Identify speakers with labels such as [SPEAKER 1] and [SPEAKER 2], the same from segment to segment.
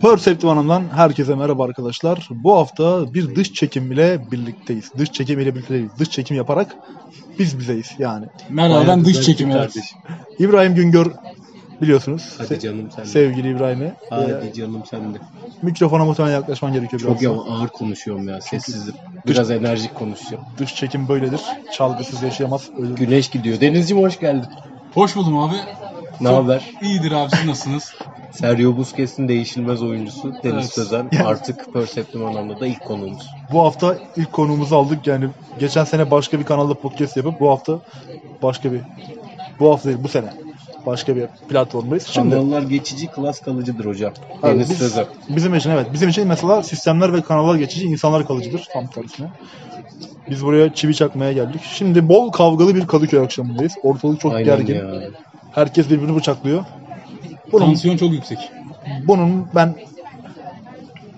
[SPEAKER 1] Perceptive Hanım'dan herkese merhaba arkadaşlar. Bu hafta bir dış çekim ile birlikteyiz. Dış çekim ile birlikte değiliz. Dış çekim yaparak biz bizeyiz yani.
[SPEAKER 2] Merhaba ben
[SPEAKER 3] Bayağı
[SPEAKER 2] dış çekim evet.
[SPEAKER 3] kardeşim.
[SPEAKER 1] İbrahim Güngör biliyorsunuz.
[SPEAKER 3] Hadi
[SPEAKER 1] Se-
[SPEAKER 3] canım sen de.
[SPEAKER 1] sevgili İbrahim'i.
[SPEAKER 3] Hadi
[SPEAKER 1] Ee,
[SPEAKER 3] canım sen de.
[SPEAKER 1] mikrofona muhtemelen yaklaşman gerekiyor biraz.
[SPEAKER 3] Çok ya ağır konuşuyorum ya. Sessizim. Biraz enerjik konuşacağım.
[SPEAKER 1] Dış çekim böyledir. Çalgısız yaşayamaz. Ölür.
[SPEAKER 3] Güneş gidiyor. Denizciğim hoş geldin.
[SPEAKER 2] Hoş buldum abi.
[SPEAKER 3] Ne
[SPEAKER 2] Çok
[SPEAKER 3] haber?
[SPEAKER 2] İyidir abi siz nasılsınız?
[SPEAKER 3] Sergio Busquets'in değişilmez oyuncusu Deniz
[SPEAKER 2] Evet.
[SPEAKER 3] Sözen. Artık Perceptive anlamda da ilk konuğumuz.
[SPEAKER 1] Bu hafta ilk konuğumuzu aldık. Yani geçen sene başka bir kanalda podcast yapıp bu hafta başka bir bu hafta değil bu sene başka bir platformdayız. Şimdi
[SPEAKER 3] Kanallar geçici, klas kalıcıdır hocam.
[SPEAKER 1] Evet,
[SPEAKER 3] Deniz
[SPEAKER 1] biz-
[SPEAKER 3] Sözen.
[SPEAKER 1] Bizim için evet. Bizim için mesela sistemler ve kanallar geçici, insanlar kalıcıdır. Tam tersine. Biz buraya çivi çakmaya geldik. Şimdi bol kavgalı bir Kadıköy akşamındayız. Ortalık çok
[SPEAKER 3] Aynen
[SPEAKER 1] gergin.
[SPEAKER 3] ya.
[SPEAKER 1] Herkes birbirini bıçaklıyor. Bunun,
[SPEAKER 2] Tansiyon çok yüksek.
[SPEAKER 1] bunun ben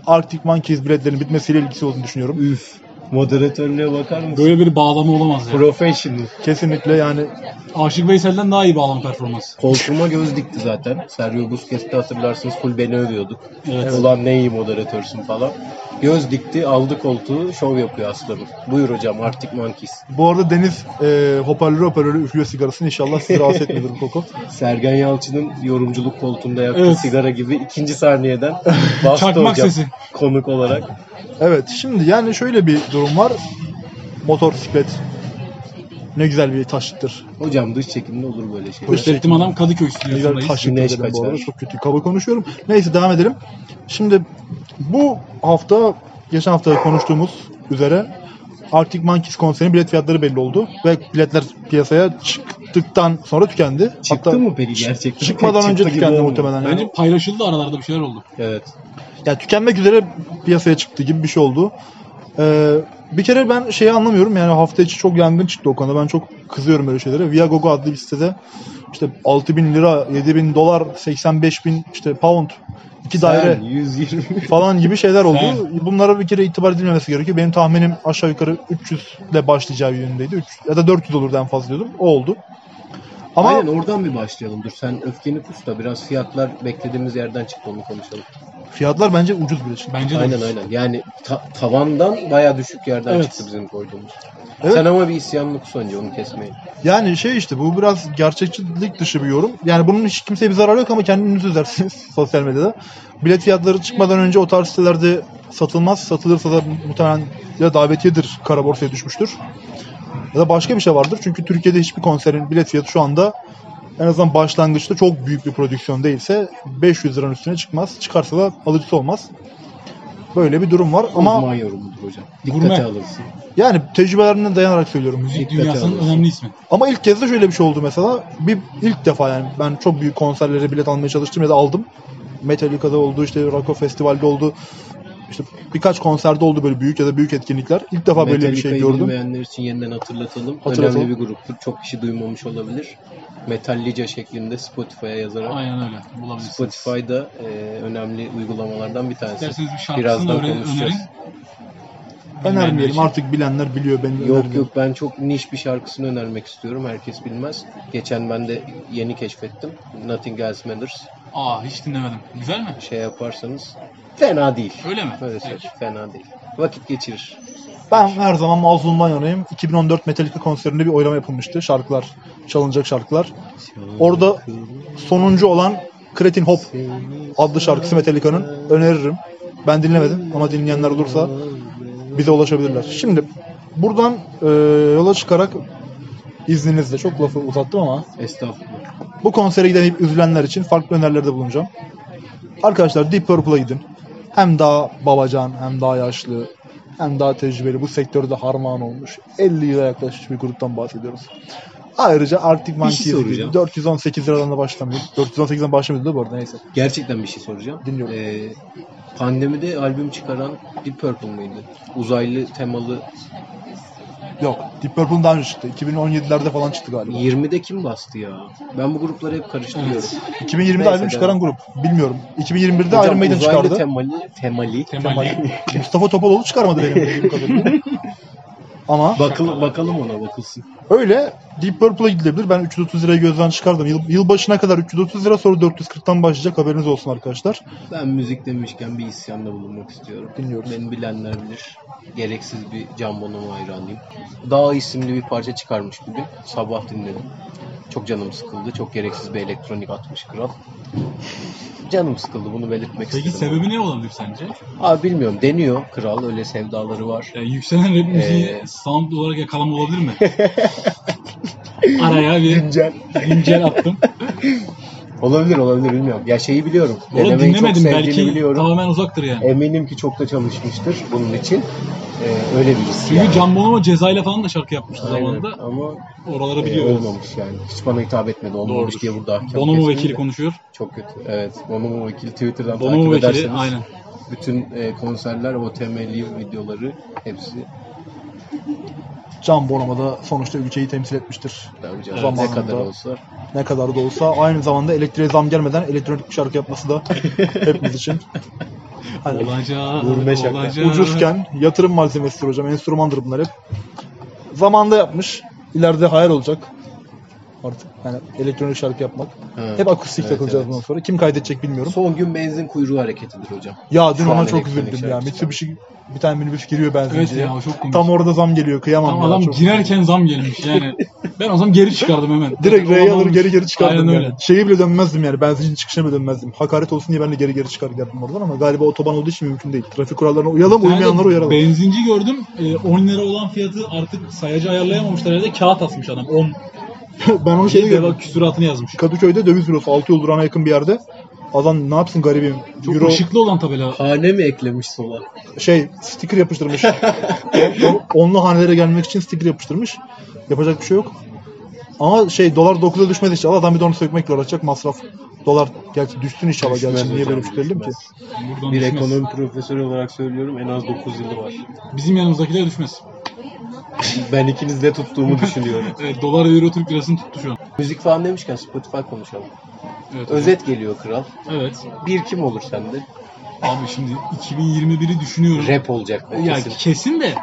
[SPEAKER 1] Arctic Monkeys biletlerinin bitmesiyle ilgisi olduğunu düşünüyorum.
[SPEAKER 3] Üf. Moderatörlüğe bakar mısın?
[SPEAKER 2] Böyle bir bağlama olamaz ya.
[SPEAKER 3] Professional.
[SPEAKER 1] Kesinlikle yani
[SPEAKER 2] Aşık Veysel'den daha iyi bağlama performansı.
[SPEAKER 3] Koltuğuma göz dikti zaten. Sergio Busquets'te hatırlarsınız full beni övüyorduk.
[SPEAKER 2] Evet.
[SPEAKER 3] Ulan ne iyi moderatörsün falan. Göz dikti, aldı koltuğu, şov yapıyor aslanım. Buyur hocam Arctic Monkeys.
[SPEAKER 1] bu arada Deniz e, hoparlörü hoparlörü üflüyor sigarasını. İnşallah sizi rahatsız etmiyordur bu koku.
[SPEAKER 3] Sergen Yalçın'ın yorumculuk koltuğunda yaktığı
[SPEAKER 2] Evet.
[SPEAKER 3] sigara gibi ikinci saniyeden bastı
[SPEAKER 2] Çakmak
[SPEAKER 3] hocam
[SPEAKER 2] sesi.
[SPEAKER 3] konuk olarak.
[SPEAKER 1] Evet şimdi yani şöyle bir durum var. Motosiklet ne güzel bir taşıttır.
[SPEAKER 3] Hocam dış çekimde olur böyle şeyler.
[SPEAKER 2] Gösterittim adam Kadıköy
[SPEAKER 1] Ne güzel
[SPEAKER 2] stüdyosundayız.
[SPEAKER 1] taşıttır
[SPEAKER 3] Güneş
[SPEAKER 1] dedim bu arada. Çok kötü kaba konuşuyorum. Neyse devam edelim. Şimdi bu hafta geçen hafta konuştuğumuz üzere Arctic Monkeys konserinin bilet fiyatları belli oldu. Ve biletler piyasaya çıktıktan sonra tükendi.
[SPEAKER 3] Çıktı
[SPEAKER 1] Hatta
[SPEAKER 3] mı peki gerçekten?
[SPEAKER 1] Çıkmadan
[SPEAKER 3] Çıktı
[SPEAKER 1] önce
[SPEAKER 3] gibi
[SPEAKER 1] tükendi
[SPEAKER 3] olmuyor.
[SPEAKER 1] muhtemelen. Yani.
[SPEAKER 2] Bence paylaşıldı aralarda bir şeyler oldu.
[SPEAKER 3] Evet.
[SPEAKER 1] Yani tükenmek üzere piyasaya çıktı gibi bir şey oldu. Ee, bir kere ben şeyi anlamıyorum yani hafta içi çok yangın çıktı o konuda. Ben çok kızıyorum böyle şeylere. Viagogo adlı bir sitede işte 6000 lira, 7000 dolar, 85 bin işte pound, iki daire
[SPEAKER 3] Sen 120.
[SPEAKER 1] falan gibi şeyler oldu.
[SPEAKER 2] Sen.
[SPEAKER 1] Bunlara bir kere itibar edilmemesi gerekiyor. Benim tahminim aşağı yukarı 300 ile başlayacağı yönündeydi. 3 ya da 400 olurdu en fazla diyordum. O oldu. Ama
[SPEAKER 3] Aynen oradan bir başlayalım. Dur sen öfkeni kus da biraz fiyatlar beklediğimiz yerden çıktı onu konuşalım.
[SPEAKER 1] Fiyatlar bence ucuz bile. şimdi.
[SPEAKER 2] Bence de.
[SPEAKER 3] Aynen aynen. Yani ta- tavandan bayağı düşük yerden
[SPEAKER 2] Evet.
[SPEAKER 3] çıktı bizim koyduğumuz.
[SPEAKER 1] Evet.
[SPEAKER 3] Sen ama bir isyanlık önce onu kesmeyin.
[SPEAKER 1] Yani şey işte bu biraz gerçekçilik dışı bir yorum. Yani bunun hiç kimseye bir zararı yok ama kendiniz üzersiniz sosyal medyada. Bilet fiyatları çıkmadan önce o tarz sitelerde satılmaz. Satılırsa da muhtemelen ya davetiyedir kara borsaya düşmüştür. Ya da başka bir şey vardır. Çünkü Türkiye'de hiçbir konserin bilet fiyatı şu anda en azından başlangıçta çok büyük bir prodüksiyon değilse 500 liranın üstüne çıkmaz. Çıkarsa da alıcısı olmaz. Böyle bir durum var ama
[SPEAKER 3] Uzman yorumudur hocam. Dikkate
[SPEAKER 2] Gurme.
[SPEAKER 3] alırsın.
[SPEAKER 1] yani tecrübelerine dayanarak söylüyorum.
[SPEAKER 2] Müzik
[SPEAKER 3] Dikkate
[SPEAKER 2] dünyasının
[SPEAKER 3] alırsın.
[SPEAKER 2] önemli ismi.
[SPEAKER 1] Ama ilk kez de şöyle bir şey oldu mesela. Bir ilk defa yani ben çok büyük konserlere bilet almaya çalıştım ya da aldım. Metallica'da oldu, işte Rock Festival'de oldu. İşte birkaç konserde oldu böyle büyük ya da büyük etkinlikler. İlk defa böyle bir şey
[SPEAKER 3] Metallica'yı
[SPEAKER 1] gördüm.
[SPEAKER 3] bilmeyenler için yeniden hatırlatalım.
[SPEAKER 1] Hatırlatalım.
[SPEAKER 3] Önemli bir gruptur. Çok kişi duymamış olabilir. Metallica şeklinde Spotify'a yazarak.
[SPEAKER 2] Aynen öyle. Bulabilirsiniz.
[SPEAKER 3] Spotify'da e, önemli uygulamalardan bir tanesi.
[SPEAKER 2] İsterseniz bir şarkısını
[SPEAKER 3] Birazdan
[SPEAKER 2] önerin.
[SPEAKER 1] Önermeyelim
[SPEAKER 2] için.
[SPEAKER 1] artık bilenler biliyor ben
[SPEAKER 3] Yok
[SPEAKER 1] önermiyorum.
[SPEAKER 3] yok ben çok niş bir şarkısını önermek istiyorum. Herkes bilmez. Geçen ben de yeni keşfettim. Nothing Else Matters.
[SPEAKER 2] Aa hiç dinlemedim. Güzel mi?
[SPEAKER 3] Şey yaparsanız fena değil.
[SPEAKER 2] Öyle mi?
[SPEAKER 3] Öyle söyleyeyim. Fena değil. Vakit geçirir.
[SPEAKER 1] Ben her zaman mazlumdan yanayım. 2014 Metallica konserinde bir oylama yapılmıştı. Şarkılar, çalınacak şarkılar. Orada sonuncu olan Cretin Hop adlı şarkısı Metallica'nın öneririm. Ben dinlemedim ama dinleyenler olursa bize ulaşabilirler. Şimdi buradan e, yola çıkarak izninizle çok lafı uzattım ama
[SPEAKER 3] Estağfurullah.
[SPEAKER 1] bu konsere gidemeyip üzülenler için farklı önerilerde bulunacağım. Arkadaşlar Deep Purple'a gidin. Hem daha babacan hem daha yaşlı hem daha tecrübeli bu sektörde harman olmuş 50 yıla yaklaşmış bir gruptan bahsediyoruz. Ayrıca Arctic Monkeys gibi
[SPEAKER 3] soracağım.
[SPEAKER 1] 418 liradan da başlamıyor. 418'den başlamıyordu da bu arada neyse.
[SPEAKER 3] Gerçekten bir şey soracağım.
[SPEAKER 1] Dinliyorum.
[SPEAKER 3] Ee, pandemide albüm çıkaran Deep Purple mıydı? Uzaylı temalı
[SPEAKER 1] Yok. Deep Purple'ın daha önce çıktı. 2017'lerde falan çıktı galiba.
[SPEAKER 3] 20'de kim bastı ya? Ben bu grupları hep karıştırıyorum.
[SPEAKER 2] Evet.
[SPEAKER 1] 2020'de
[SPEAKER 3] Neyse,
[SPEAKER 1] albüm çıkaran grup. Bilmiyorum. 2021'de
[SPEAKER 3] Hocam,
[SPEAKER 1] Iron Maiden çıkardı.
[SPEAKER 3] temali, temali,
[SPEAKER 2] Temali.
[SPEAKER 1] Mustafa Topaloğlu çıkarmadı benim. Ama
[SPEAKER 3] Bakıl, bakalım ona bakılsın.
[SPEAKER 1] Öyle Deep Purple'a gidilebilir. Ben 330 lirayı gözden çıkardım. Yıl, yılbaşına kadar 330 lira sonra 440'tan başlayacak haberiniz olsun arkadaşlar.
[SPEAKER 3] Ben müzik demişken bir isyanda bulunmak istiyorum.
[SPEAKER 1] Dinliyoruz.
[SPEAKER 3] Beni bilenler bilir. Gereksiz bir Can Bonomo hayranıyım. Dağ isimli bir parça çıkarmış bugün. Sabah dinledim. Çok canım sıkıldı. Çok gereksiz bir elektronik atmış kral. Canım sıkıldı bunu belirtmek
[SPEAKER 2] Peki
[SPEAKER 3] istedim.
[SPEAKER 2] sebebi ne olabilir sence?
[SPEAKER 3] Abi bilmiyorum. Deniyor kral. Öyle sevdaları var.
[SPEAKER 2] Yani yükselen rap müziği
[SPEAKER 3] Ee,
[SPEAKER 2] sound olarak yakalama olabilir mi? Araya bir
[SPEAKER 3] Güncel.
[SPEAKER 2] güncel attım.
[SPEAKER 3] Olabilir olabilir bilmiyorum. Ya şeyi biliyorum.
[SPEAKER 2] Onu
[SPEAKER 3] Denemeyi çok
[SPEAKER 2] dinlemedim
[SPEAKER 3] sevdiğini
[SPEAKER 2] belki
[SPEAKER 3] biliyorum.
[SPEAKER 2] tamamen uzaktır yani.
[SPEAKER 3] Eminim ki çok da çalışmıştır bunun için. Ee, öyle bir his
[SPEAKER 2] Çünkü
[SPEAKER 3] yani.
[SPEAKER 2] Can Bonomo cezayla falan da şarkı yapmıştı
[SPEAKER 3] Aynen.
[SPEAKER 2] zamanında.
[SPEAKER 3] Ama
[SPEAKER 2] Oraları
[SPEAKER 3] e,
[SPEAKER 2] biliyoruz.
[SPEAKER 3] olmamış yani. Hiç bana hitap etmedi. Olmamış
[SPEAKER 2] Doğrudur.
[SPEAKER 3] diye burada
[SPEAKER 2] Bonomo vekili
[SPEAKER 3] de.
[SPEAKER 2] konuşuyor.
[SPEAKER 3] Çok kötü. Evet. Bonomo vekili Twitter'dan
[SPEAKER 2] Bonomo
[SPEAKER 3] takip
[SPEAKER 2] vekili
[SPEAKER 3] ederseniz.
[SPEAKER 2] aynen.
[SPEAKER 3] Bütün e, konserler, OTM live videoları hepsi
[SPEAKER 1] Can Bonomo da sonuçta ülkeyi temsil etmiştir.
[SPEAKER 3] bence
[SPEAKER 2] Evet.
[SPEAKER 3] ne kadar olsa.
[SPEAKER 1] Ne kadar da olsa aynı zamanda elektriğe zam gelmeden elektronik bir şarkı yapması da hepimiz için. Hani
[SPEAKER 2] Olacak,
[SPEAKER 3] Gurme şaka.
[SPEAKER 2] olacak.
[SPEAKER 1] ucuzken yatırım malzemesidir hocam. Enstrümandır bunlar hep. Zamanında yapmış. İleride hayal olacak. Artık hani elektronik şarkı yapmak.
[SPEAKER 3] Ha.
[SPEAKER 1] Hep akustik
[SPEAKER 3] Evet,
[SPEAKER 1] takılacağız
[SPEAKER 3] evet.
[SPEAKER 1] bundan sonra. Kim kaydedecek bilmiyorum.
[SPEAKER 3] Son gün benzin kuyruğu hareketidir hocam.
[SPEAKER 1] Ya dün
[SPEAKER 3] Şu
[SPEAKER 1] ona çok üzüldüm ya. Mitsubishi bir tane minibüs giriyor
[SPEAKER 2] Evet
[SPEAKER 1] benzinciye.
[SPEAKER 2] ya o çok komik.
[SPEAKER 1] Tam orada zam geliyor. Kıyamam
[SPEAKER 2] Tam
[SPEAKER 1] ya.
[SPEAKER 2] adam
[SPEAKER 1] çok.
[SPEAKER 2] girerken zam gelmiş yani. ben o zaman geri çıkardım hemen.
[SPEAKER 1] Direkt R'yi alır geri geri çıkardım
[SPEAKER 2] Aynen
[SPEAKER 1] yani.
[SPEAKER 2] öyle.
[SPEAKER 1] Şeyi bile dönmezdim yani. Benzincinin çıkışına bile dönmezdim. Hakaret olsun diye ben de geri geri çıkar geldim oradan ama galiba otoban olduğu için mümkün değil. Trafik kurallarına uyalım,
[SPEAKER 2] Yani
[SPEAKER 1] uymayanlara uyaralım.
[SPEAKER 2] Benzinci gördüm. e, 10 lira olan fiyatı artık sayacı ayarlayamamışlar herhalde. Kağıt asmış adam. 10
[SPEAKER 1] ben onu şeyi
[SPEAKER 2] şey
[SPEAKER 1] gördüm.
[SPEAKER 2] lira küsuratını yazmış.
[SPEAKER 1] Kadıköy'de döviz bürosu 6 yol durağına yakın bir yerde. Adam ne yapsın garibim.
[SPEAKER 2] Çok
[SPEAKER 1] Euro
[SPEAKER 2] ışıklı olan tabela.
[SPEAKER 3] Hane mi eklemiş sola?
[SPEAKER 1] şey sticker yapıştırmış. O- Onlu hanelere gelmek için sticker yapıştırmış. Yapacak bir şey yok. Ama şey dolar 9'a düşmedi inşallah. Adam bir de onu sökmekle uğraşacak masraf. Dolar gerçi düşsün inşallah
[SPEAKER 3] Düşmez
[SPEAKER 1] gerçi. Niye böyle söyledim ki?
[SPEAKER 3] düşmez.
[SPEAKER 2] Buradan
[SPEAKER 3] Bir
[SPEAKER 2] düşmez.
[SPEAKER 3] ekonomi profesörü olarak söylüyorum en az 9 yılı var.
[SPEAKER 2] Bizim yanımızdakiler düşmez.
[SPEAKER 3] Ben ikiniz de tuttuğumu düşünüyorum.
[SPEAKER 2] Evet, dolar euro Türk lirasını tuttu şu an.
[SPEAKER 3] Müzik falan demişken Spotify konuşalım.
[SPEAKER 2] Evet,
[SPEAKER 3] Özet geliyor kral.
[SPEAKER 2] Evet.
[SPEAKER 3] Bir kim olur sende?
[SPEAKER 2] Abi şimdi 2021'i düşünüyorum.
[SPEAKER 3] Rap olacak o
[SPEAKER 2] Ya
[SPEAKER 3] kesin.
[SPEAKER 2] kesin de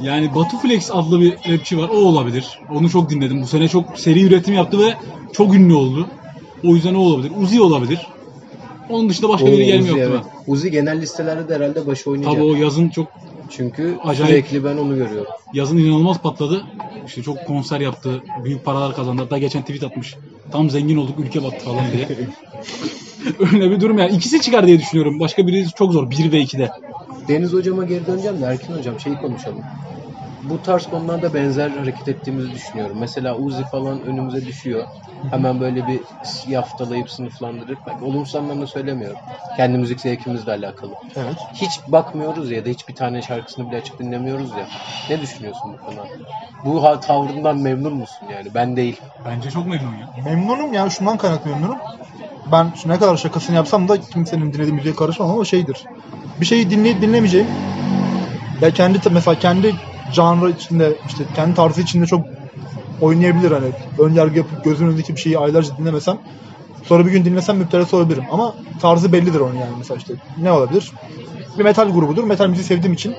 [SPEAKER 2] yani Batu Flex adlı bir rapçi var. O olabilir. Onu çok dinledim. Bu sene çok seri üretim yaptı ve çok ünlü oldu. O yüzden o olabilir. Uzi olabilir. Onun dışında başka biri gelmiyor
[SPEAKER 3] Uzi, evet. Uzi genel listelerde de herhalde başı oynayacak.
[SPEAKER 2] Tabii o yazın çok
[SPEAKER 3] Çünkü
[SPEAKER 2] Acayip.
[SPEAKER 3] sürekli ben onu görüyorum.
[SPEAKER 2] yazın inanılmaz patladı. İşte çok konser yaptı. Büyük paralar kazandı. Hatta geçen tweet atmış. Tam zengin olduk ülke battı falan diye. Öyle bir durum yani. İkisi çıkar diye düşünüyorum. Başka biri çok zor. 1 ve 2'de.
[SPEAKER 3] Deniz hocama geri döneceğim de Erkin hocam şeyi konuşalım. Bu tarz konularda benzer hareket ettiğimizi düşünüyorum. Mesela Uzi falan önümüze düşüyor. Hemen böyle bir yaftalayıp sınıflandırıp, bak olumsuz anlamda söylemiyorum. Kendi müzik zevkimizle alakalı.
[SPEAKER 1] Evet.
[SPEAKER 3] Hiç bakmıyoruz ya da hiç bir tane şarkısını bile açıp dinlemiyoruz ya. Ne düşünüyorsun bu konu hakkında? Bu ha- tavrından memnun musun yani? Ben değil.
[SPEAKER 2] Bence çok memnun ya.
[SPEAKER 1] Memnunum ya şundan kaynaklı memnunum. Ben şu ne kadar şakasını yapsam da kimsenin dinlediği müziğe karışmam ama şeydir. Bir şeyi dinleyip dinlemeyeceğim. Ya kendi mesela kendi janrı içinde işte kendi tarzı içinde çok oynayabilir hani. Ön yargı yapıp gözümün önündeki bir şeyi aylarca dinlemesem sonra bir gün dinlesem müptelası olabilirim. Ama tarzı bellidir onun yani mesela işte ne olabilir? Bir metal grubudur. Metal müziği sevdiğim için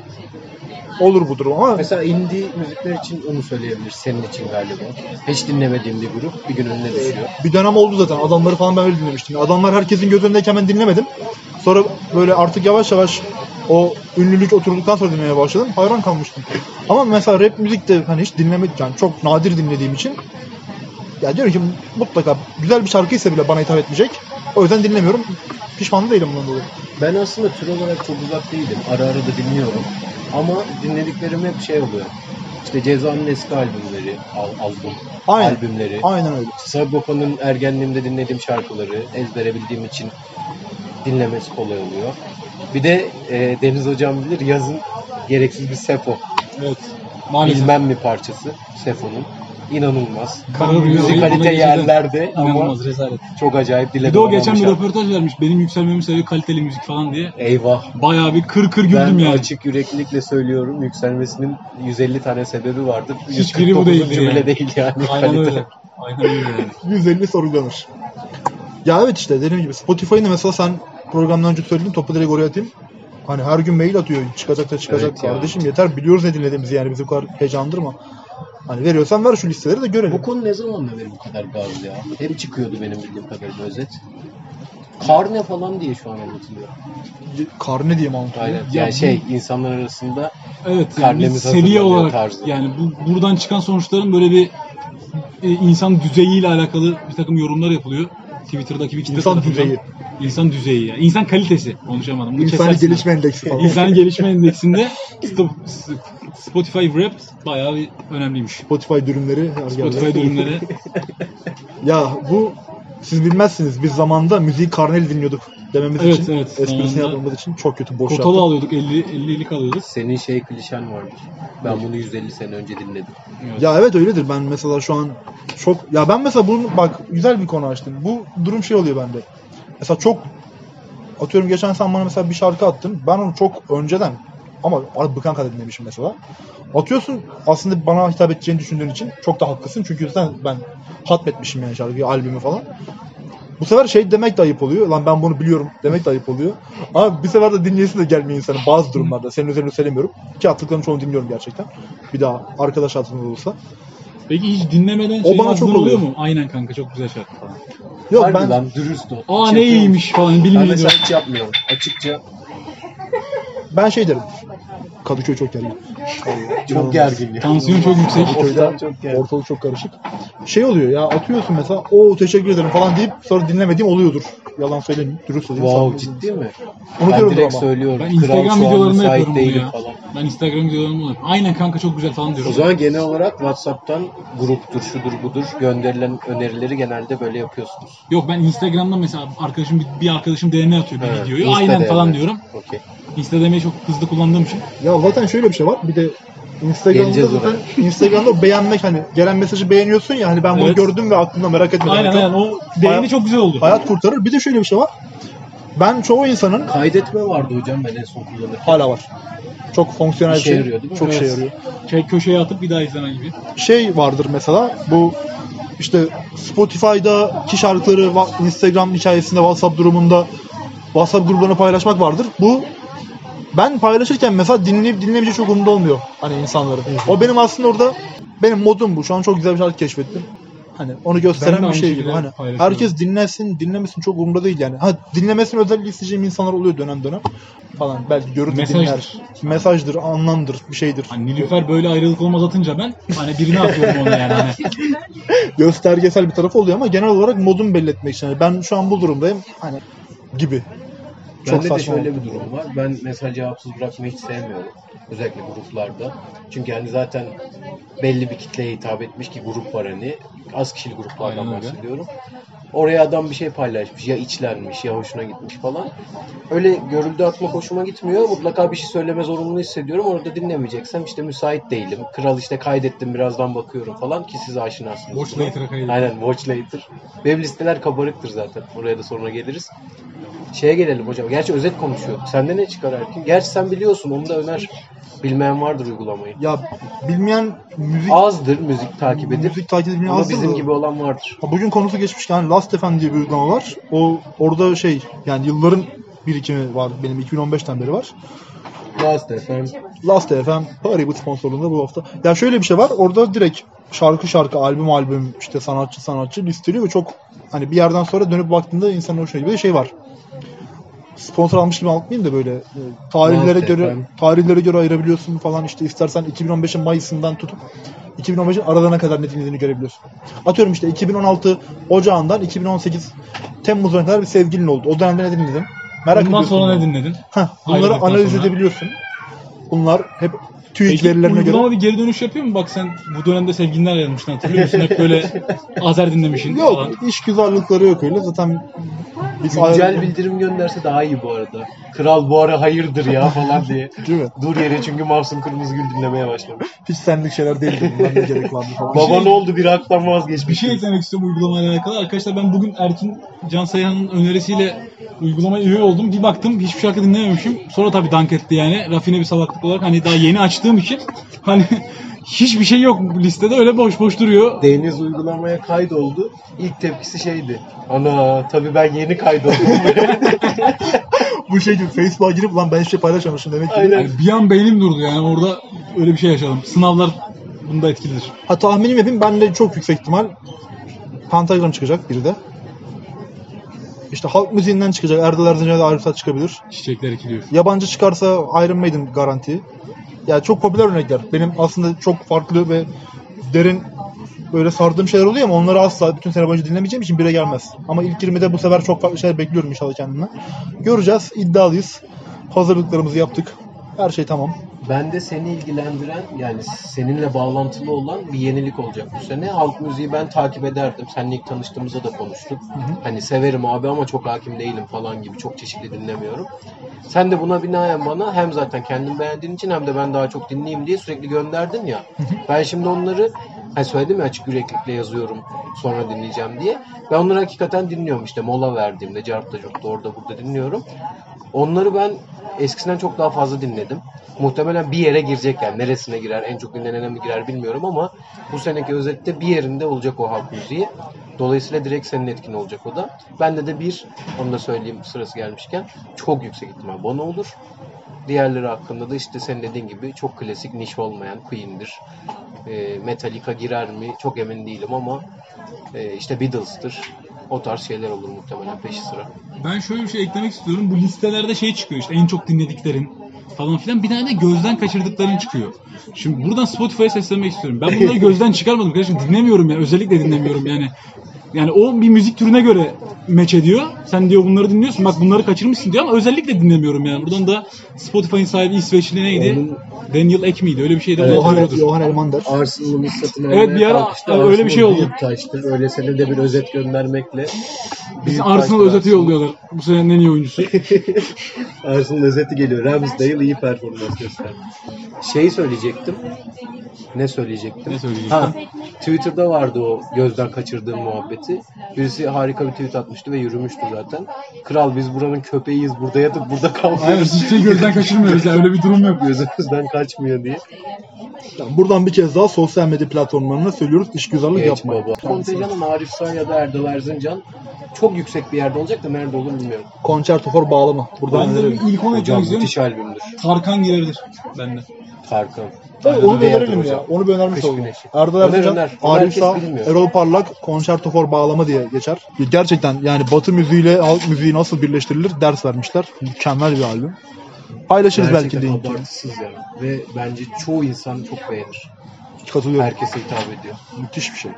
[SPEAKER 1] olur bu durum ama
[SPEAKER 3] Mesela indie müzikler için onu söyleyebilir. Senin için galiba. Hiç dinlemediğim bir grup bir gün önüne düşüyor.
[SPEAKER 1] bir dönem oldu zaten. Adamları falan ben öyle dinlemiştim. Adamlar herkesin göz önündeyken ben dinlemedim. Sonra böyle artık yavaş yavaş o ünlülük oturduktan sonra dinlemeye başladım. Hayran kalmıştım. Ama mesela rap müzik de hani hiç dinlemedim. Yani çok nadir dinlediğim için ya diyorum ki mutlaka güzel bir şarkıysa bile bana hitap etmeyecek. O yüzden dinlemiyorum. Pişman da değilim bundan dolayı.
[SPEAKER 3] Ben aslında tür olarak çok uzak değilim. Ara ara da dinliyorum. Ama dinlediklerim hep şey oluyor. İşte Ceza'nın eski albümleri, al, albüm,
[SPEAKER 1] Aynen.
[SPEAKER 3] albümleri.
[SPEAKER 1] Aynen öyle.
[SPEAKER 3] Sagopa'nın ergenliğimde dinlediğim şarkıları ezbere bildiğim için dinlemesi kolay oluyor. Bir de e, Deniz Hocam bilir yazın gereksiz bir Sefo.
[SPEAKER 2] Evet. Maalesef.
[SPEAKER 3] Bilmem mi parçası Sefo'nun. İnanılmaz.
[SPEAKER 2] Kararıyor.
[SPEAKER 3] Müzikalite
[SPEAKER 2] Bana
[SPEAKER 3] yerlerde ama
[SPEAKER 2] İnanılmaz rezalet.
[SPEAKER 3] çok acayip dile
[SPEAKER 2] Bir de o geçen bir röportaj vermiş. Benim yükselmemi seviyor kaliteli müzik falan diye.
[SPEAKER 3] Eyvah.
[SPEAKER 2] Bayağı bir kır kır
[SPEAKER 3] Ben
[SPEAKER 2] güldüm yani.
[SPEAKER 3] açık yüreklilikle söylüyorum. Yükselmesinin 150 tane sebebi vardır.
[SPEAKER 2] Hiçbiri bu
[SPEAKER 3] 149'uncu
[SPEAKER 2] değildir
[SPEAKER 3] bile
[SPEAKER 2] yani.
[SPEAKER 3] değil yani.
[SPEAKER 2] Aynen
[SPEAKER 3] kalite.
[SPEAKER 2] öyle. Aynen öyle yani.
[SPEAKER 1] 150 sorgulanır. Ya evet işte dediğim gibi Spotify'ını mesela sen programdan önce söyledin topu direkt oraya atayım. Hani her gün mail atıyor. Çıkacak da çıkacak
[SPEAKER 3] Evet ya.
[SPEAKER 1] kardeşim. Yeter biliyoruz ne dinlediğimizi yani bizi bu kadar heyecanlandırma. Hani veriyorsan ver şu listeleri de görelim.
[SPEAKER 3] Bu konu ne zamandan beri bu kadar gaz ya? Hep çıkıyordu benim bildiğim kadarıyla özet. Karne falan diye şu an anlatılıyor.
[SPEAKER 1] Karne diye mi anlatıyor?
[SPEAKER 3] Aynen.
[SPEAKER 2] Ya
[SPEAKER 3] yani
[SPEAKER 2] bu-
[SPEAKER 3] şey insanlar arasında
[SPEAKER 2] Evet yani seviye olarak
[SPEAKER 3] tarzı.
[SPEAKER 2] yani bu buradan çıkan sonuçların böyle bir e, insan düzeyiyle alakalı bir takım yorumlar yapılıyor. Twitter'daki bir kitle
[SPEAKER 1] İnsan
[SPEAKER 2] tarafından.
[SPEAKER 1] düzeyi.
[SPEAKER 2] İnsan düzeyi ya. İnsan kalitesi konuşamadım. Bunu
[SPEAKER 1] İnsani
[SPEAKER 2] kesersin.
[SPEAKER 1] gelişme endeksi falan.
[SPEAKER 2] İnsani gelişme endeksinde Sto- Spotify Rap bayağı bir önemliymiş.
[SPEAKER 1] Spotify dürümleri. her
[SPEAKER 2] Spotify dönümleri.
[SPEAKER 1] Ya bu siz bilmezsiniz. Biz zamanında müziği karneli dinliyorduk dememiz
[SPEAKER 2] Evet,
[SPEAKER 1] için.
[SPEAKER 2] evet.
[SPEAKER 1] Esprisini yapmamız için çok kötü boş
[SPEAKER 2] Kotalı
[SPEAKER 1] yaptık.
[SPEAKER 2] alıyorduk 50 50'lik alıyorduk.
[SPEAKER 3] senin şey klişen vardır. Ben bunu 150 sene önce dinledim.
[SPEAKER 2] Evet.
[SPEAKER 1] Ya evet öyledir. Ben mesela şu an çok ya ben mesela bunu bak güzel bir konu açtım. Bu durum şey oluyor bende. Mesela çok atıyorum geçen sen bana mesela bir şarkı attın. Ben onu çok önceden ama bıkan kadar dinlemişim mesela. Atıyorsun aslında bana hitap edeceğini düşündüğün için çok da haklısın. Çünkü sen ben hatmetmişim yani şarkıyı, albümü falan. Bu sefer şey demek de ayıp oluyor. Lan ben bunu biliyorum demek de ayıp oluyor. Ama bir sefer de dinleyesi de gelmiyor insanın bazı durumlarda. Senin üzerine söylemiyorum. Ki attıklarının çoğunu dinliyorum gerçekten. Bir daha arkadaş hatırında olursa.
[SPEAKER 2] Peki hiç dinlemeden
[SPEAKER 1] O
[SPEAKER 2] şey
[SPEAKER 1] bana çok
[SPEAKER 2] oluyor
[SPEAKER 1] oluyor.
[SPEAKER 2] mu? Aynen kanka çok güzel şarkı falan.
[SPEAKER 1] Yok
[SPEAKER 3] Harbi
[SPEAKER 1] ben
[SPEAKER 3] lan dürüst ol.
[SPEAKER 2] Aa ne iyiymiş falan
[SPEAKER 3] Ben
[SPEAKER 2] bilmiyorum.
[SPEAKER 3] mesela hiç yapmıyorum. Açıkça
[SPEAKER 1] ben şey derim. Kadıköy çok gergin.
[SPEAKER 3] çok gergin.
[SPEAKER 2] Tansiyon çok yüksek.
[SPEAKER 3] Ortam çok gergin.
[SPEAKER 1] Ortalık çok karışık. Şey oluyor ya atıyorsun mesela o teşekkür ederim falan deyip sonra dinlemediğim oluyordur. Yalan söylemeyeyim. Dürüst olayım.
[SPEAKER 3] Wow
[SPEAKER 1] Samimi-
[SPEAKER 3] ciddi mi? Ben
[SPEAKER 1] Unutuyorum
[SPEAKER 3] direkt
[SPEAKER 1] ama.
[SPEAKER 3] söylüyorum.
[SPEAKER 2] Ben
[SPEAKER 3] Kral
[SPEAKER 2] Instagram
[SPEAKER 3] müsait
[SPEAKER 2] yapıyorum bunu ya.
[SPEAKER 3] falan.
[SPEAKER 2] Ben Instagram videolarımda yapıyorum. Aynen kanka çok güzel falan diyorum.
[SPEAKER 3] O zaman genel olarak WhatsApp'tan gruptur, şudur budur gönderilen önerileri genelde böyle yapıyorsunuz.
[SPEAKER 2] Yok ben Instagram'da mesela arkadaşım bir, bir arkadaşım DM atıyor bir
[SPEAKER 3] Evet,
[SPEAKER 2] videoyu.
[SPEAKER 3] Insta
[SPEAKER 2] Aynen
[SPEAKER 3] DM.
[SPEAKER 2] falan diyorum.
[SPEAKER 3] Okey.
[SPEAKER 2] DM'yi çok hızlı kullandığım için.
[SPEAKER 1] Ya zaten şöyle bir şey var. Bir de Instagram'da
[SPEAKER 3] Geleceğiz
[SPEAKER 1] zaten Instagram'da beğenmek hani gelen mesajı beğeniyorsun ya hani ben bunu
[SPEAKER 2] Evet.
[SPEAKER 1] gördüm ve aklımda merak etmedim.
[SPEAKER 2] Aynen
[SPEAKER 1] Çok
[SPEAKER 2] aynen o beğeni
[SPEAKER 1] Hayat-
[SPEAKER 2] çok güzel oldu.
[SPEAKER 1] Hayat kurtarır. Bir de şöyle bir şey var. Ben çoğu insanın
[SPEAKER 3] Kaydetme vardı hocam ben en son kullanırken.
[SPEAKER 1] hala var. Çok fonksiyonel bir
[SPEAKER 3] İşe
[SPEAKER 1] şey.
[SPEAKER 3] yarıyor değil mi?
[SPEAKER 1] Çok işe
[SPEAKER 2] Evet.
[SPEAKER 1] yarıyor.
[SPEAKER 2] Şey, köşeye atıp bir daha izleme gibi.
[SPEAKER 1] şey vardır mesela bu işte Spotify'daki şarkıları Instagram hikayesinde WhatsApp durumunda WhatsApp gruplarına paylaşmak vardır. Bu ben paylaşırken mesela dinleyip dinlemeyecek çok umurumda olmuyor hani insanların. O benim aslında orada benim modum bu. Şu an çok güzel bir şarkı keşfettim. Hani onu gösteren bir şey gibi. Hani herkes dinlesin, dinlemesin çok umurumda değil yani. Ha dinlemesini özellikle isteyeceğim insanlar oluyor dönem dönem falan. Belki görür de
[SPEAKER 2] Mesajdır.
[SPEAKER 1] dinler. Mesajdır, anlamdır, bir şeydir.
[SPEAKER 2] Hani Nilüfer böyle ayrılık olmaz atınca ben hani birine atıyorum onu yani. Hani.
[SPEAKER 1] göstergesel bir tarafı oluyor ama genel olarak modumu belli etmek için. Yani ben şu an bu durumdayım hani gibi. Çok
[SPEAKER 3] Bende de şöyle
[SPEAKER 1] oldu.
[SPEAKER 3] bir durum var. Ben mesaj cevapsız bırakmayı hiç sevmiyorum. Özellikle gruplarda. Çünkü hani zaten belli bir kitleye hitap etmiş ki grup var hani. Az kişili gruplardan bahsediyorum. Oraya adam bir şey paylaşmış. Ya içlenmiş ya hoşuna gitmiş falan. Öyle görüldü atmak hoşuma gitmiyor. Mutlaka bir şey söyleme zorunluluğu hissediyorum. Orada dinlemeyeceksem işte müsait değilim. Kral işte kaydettim birazdan bakıyorum falan ki siz aşinasınız.
[SPEAKER 2] Watch
[SPEAKER 3] buna.
[SPEAKER 2] later'a kaydı.
[SPEAKER 3] Aynen watch later. Benim listeler kabarıktır zaten. Oraya da sonra geliriz. Şeye gelelim hocam. Gerçi özet konuşuyorduk. Sende ne çıkar Erkin? Gerçi sen biliyorsun. Onu da Öner bilmeyen vardır uygulamayı.
[SPEAKER 1] Ya bilmeyen müzik
[SPEAKER 3] Azdır müzik takip edip.
[SPEAKER 1] müzik takip edilmeyen
[SPEAKER 3] Ama
[SPEAKER 1] azdır
[SPEAKER 3] bizim
[SPEAKER 1] da.
[SPEAKER 3] gibi olan vardır.
[SPEAKER 1] Ha, Bugün konusu geçmişken hani Last FM diye bir uygulama var. O orada şey yani yılların birikimi var. Benim 2015'ten beri var.
[SPEAKER 3] Last FM.
[SPEAKER 1] Last FM Paribut sponsorluğunda bu hafta. Ya şöyle bir şey var. Orada direkt şarkı şarkı, albüm albüm, işte sanatçı sanatçı listeliyor ve çok hani bir yerden sonra dönüp baktığında insanın hoşuna gidiyor. Bir şey var. Sponsor almış gibi anlatmayayım da böyle e, tarihlere
[SPEAKER 3] Last
[SPEAKER 1] göre
[SPEAKER 3] FM.
[SPEAKER 1] tarihlere göre ayırabiliyorsun falan işte istersen 2015'in Mayıs'ından tutup 2015'in aralarına kadar ne dinlediğini görebiliyorsun. Atıyorum işte 2016 Ocağından 2018 Temmuz'una kadar bir sevgilin oldu. O dönemde ne dinledin? Merak
[SPEAKER 2] Bundan
[SPEAKER 1] ediyorsun.
[SPEAKER 2] sonra ne dinledin?
[SPEAKER 1] Heh, bunları
[SPEAKER 2] Ayrıldıktan
[SPEAKER 1] analiz
[SPEAKER 2] sonra.
[SPEAKER 1] edebiliyorsun. Bunlar hep TÜİK
[SPEAKER 2] Peki
[SPEAKER 1] verilerine
[SPEAKER 2] uygulama
[SPEAKER 1] göre.
[SPEAKER 2] bir geri dönüş yapıyor mu? Bak sen bu dönemde sevgilinden ayrılmıştın hatırlıyor musun? Hep böyle Azer dinlemişsin
[SPEAKER 1] Yok,
[SPEAKER 2] falan.
[SPEAKER 1] iş güzellikleri yok öyle. Zaten biz
[SPEAKER 3] Güncel
[SPEAKER 1] ayrı-
[SPEAKER 3] bildirim gönderse daha iyi bu arada. Kral bu ara hayırdır ya falan diye.
[SPEAKER 1] Değil mi?
[SPEAKER 3] Dur yere çünkü Mahsun Kırmızıgül dinlemeye başlamış.
[SPEAKER 1] Hiç senlik şeyler değildi bunlar ne gerek vardı falan.
[SPEAKER 3] Baba
[SPEAKER 2] şey-
[SPEAKER 3] ne oldu bir haktan vazgeçmiş.
[SPEAKER 2] Bir şey eklemek istiyorum uygulamayla alakalı. Arkadaşlar ben bugün Erkin Can Sayhan'ın önerisiyle uygulamaya üye oldum. Bir baktım hiçbir şarkı dinlememişim. Sonra tabii dank etti yani. Rafine bir salaklık olarak hani daha yeni açtığım için hani hiçbir şey yok listede öyle boş boş duruyor.
[SPEAKER 3] Deniz uygulamaya kaydoldu. İlk tepkisi şeydi. Ana tabii ben yeni kaydoldum.
[SPEAKER 1] Bu şey gibi Facebook'a girip lan ben hiçbir şey paylaşmamışım demek ki.
[SPEAKER 3] Aynen.
[SPEAKER 2] Yani bir an beynim durdu yani orada öyle bir şey yaşadım. Sınavlar bunda etkilidir.
[SPEAKER 1] Ha tahminim yapayım ben de çok yüksek ihtimal Pentagram çıkacak biri de. İşte halk müziğinden çıkacak. Erdal Erzincan'a da Arifat çıkabilir.
[SPEAKER 2] Çiçekler ekiliyor.
[SPEAKER 1] Yabancı çıkarsa Iron Maiden garanti. Yani çok popüler örnekler. Benim aslında çok farklı ve derin böyle sardığım şeyler oluyor ama onları asla bütün sene boyunca dinlemeyeceğim için bire gelmez. Ama ilk 20'de bu sefer çok farklı şeyler bekliyorum inşallah kendimden. Göreceğiz. iddialıyız. Hazırlıklarımızı yaptık. Her şey tamam.
[SPEAKER 3] Bende seni ilgilendiren yani seninle bağlantılı olan bir yenilik olacak bu sene. Halk müziği ben takip ederdim. Seninle ilk tanıştığımızda da konuştuk. Hani severim abi ama çok hakim değilim falan gibi çok çeşitli dinlemiyorum. Sen de buna binaen bana hem zaten kendin beğendiğin için hem de ben daha çok dinleyeyim diye sürekli gönderdin ya. Ben şimdi onları hani söyledim ya açık yüreklikle yazıyorum sonra dinleyeceğim diye. Ben onları hakikaten dinliyorum işte mola verdiğimde cartta curtta orada burada dinliyorum. Onları ben eskisinden çok daha fazla dinledim. Muhtemelen bir yere girecek yani. Neresine girer, en çok dinlenene mi girer bilmiyorum ama bu seneki özette bir yerinde olacak o halk müziği. Dolayısıyla direkt senin etkin olacak o da. Bende de bir, onu da söyleyeyim sırası gelmişken, çok yüksek ihtimal Bono olur. Diğerleri hakkında da işte senin dediğin gibi çok klasik niş olmayan Queen'dir. E, Metallica girer mi çok emin değilim ama e, işte Beatles'tır. O tarz şeyler olur muhtemelen peşi sıra.
[SPEAKER 2] Ben şöyle bir şey eklemek istiyorum. Bu listelerde şey çıkıyor işte en çok dinlediklerin falan filan. Bir tane de gözden kaçırdıkların çıkıyor. Şimdi buradan Spotify'a seslenmek istiyorum. Ben bunları gözden çıkarmadım kardeşim. Dinlemiyorum ya. Özellikle dinlemiyorum yani. Yani o bir müzik türüne göre meç ediyor. Sen diyor bunları dinliyorsun. Bak bunları kaçırmışsın diyor ama özellikle dinlemiyorum yani. Buradan da Spotify'ın sahibi İsveçli neydi?
[SPEAKER 3] Onun-
[SPEAKER 2] Daniel Ek miydi? Öyle bir şeydi.
[SPEAKER 3] Evet,
[SPEAKER 1] Johan,
[SPEAKER 2] doğrudur.
[SPEAKER 1] Johan Elmander.
[SPEAKER 3] Arsenal'ın satın
[SPEAKER 2] Evet, bir ara öyle bir şey oldu.
[SPEAKER 3] taştı. Öyle senin de bir özet göndermekle.
[SPEAKER 2] Biz Arsenal özeti yolluyorlar. Bu senenin en iyi oyuncusu.
[SPEAKER 3] Arsenal özeti geliyor. Ramsdale iyi performans gösterdi. Şeyi söyleyecektim. Ne söyleyecektim?
[SPEAKER 2] Ne söyleyecektin?
[SPEAKER 3] Ha, Twitter'da vardı o gözden kaçırdığım muhabbeti. Birisi harika bir tweet atmıştı ve yürümüştü zaten. Kral biz buranın köpeğiyiz. Burada yatıp burada
[SPEAKER 2] Aynen
[SPEAKER 3] kalmıyoruz.
[SPEAKER 2] hiçbir şey gözden kaçırmıyoruz. Yani öyle bir durum yok.
[SPEAKER 3] Gözümüzden kaçmıyor diye.
[SPEAKER 1] Yani buradan bir kez daha sosyal medya platformlarına söylüyoruz. İşgüzarlık
[SPEAKER 3] Geç
[SPEAKER 1] yapmayın.
[SPEAKER 3] baba. Kontenjanın Arif Sağ ya da Erdal Erzincan çok yüksek bir yerde olacak da nerede olur bilmiyorum.
[SPEAKER 1] Concerto for bağlama. Buradan
[SPEAKER 2] Ben de
[SPEAKER 1] önerelim.
[SPEAKER 2] ilk onu
[SPEAKER 3] Hocam müthiş albümdür.
[SPEAKER 2] Tarkan girebilir bende.
[SPEAKER 3] Tarkan.
[SPEAKER 1] Evet, onu bir önerelim ya.
[SPEAKER 3] hocam.
[SPEAKER 1] Onu bir önermiş olalım. Erdal Erzincan, Arif Sağ. Erol Parlak, Concerto for bağlama diye geçer. Gerçekten yani batı müziğiyle halk müziği nasıl birleştirilir ders vermişler. Mükemmel bir albüm. Paylaşırız belki
[SPEAKER 3] Gerçekten
[SPEAKER 1] linkini.
[SPEAKER 3] abartısız ya. Ve bence çoğu insan çok beğenir.
[SPEAKER 1] Katılıyorum.
[SPEAKER 3] Herkese hitap ediyor.
[SPEAKER 1] Müthiş bir şey.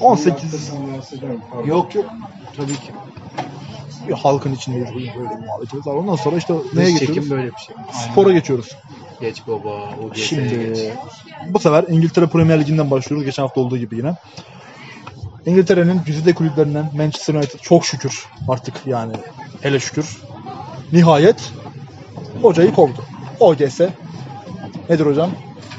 [SPEAKER 1] 18
[SPEAKER 3] Yok yok. Tabii ki.
[SPEAKER 1] bir halkın içindeyiz. Böyle bir muhabbetimiz var. Ondan sonra işte neye
[SPEAKER 3] Dış çekim
[SPEAKER 1] geçiyoruz?
[SPEAKER 3] böyle bir şey.
[SPEAKER 1] Spora geçiyoruz.
[SPEAKER 3] Geç baba. O geç.
[SPEAKER 1] Şimdi bu sefer İngiltere Premier Ligi'nden başlıyoruz. Geçen hafta olduğu gibi yine. İngiltere'nin güzide kulüplerinden Manchester United çok şükür artık yani hele şükür nihayet hocayı kovdu. OGS nedir hocam?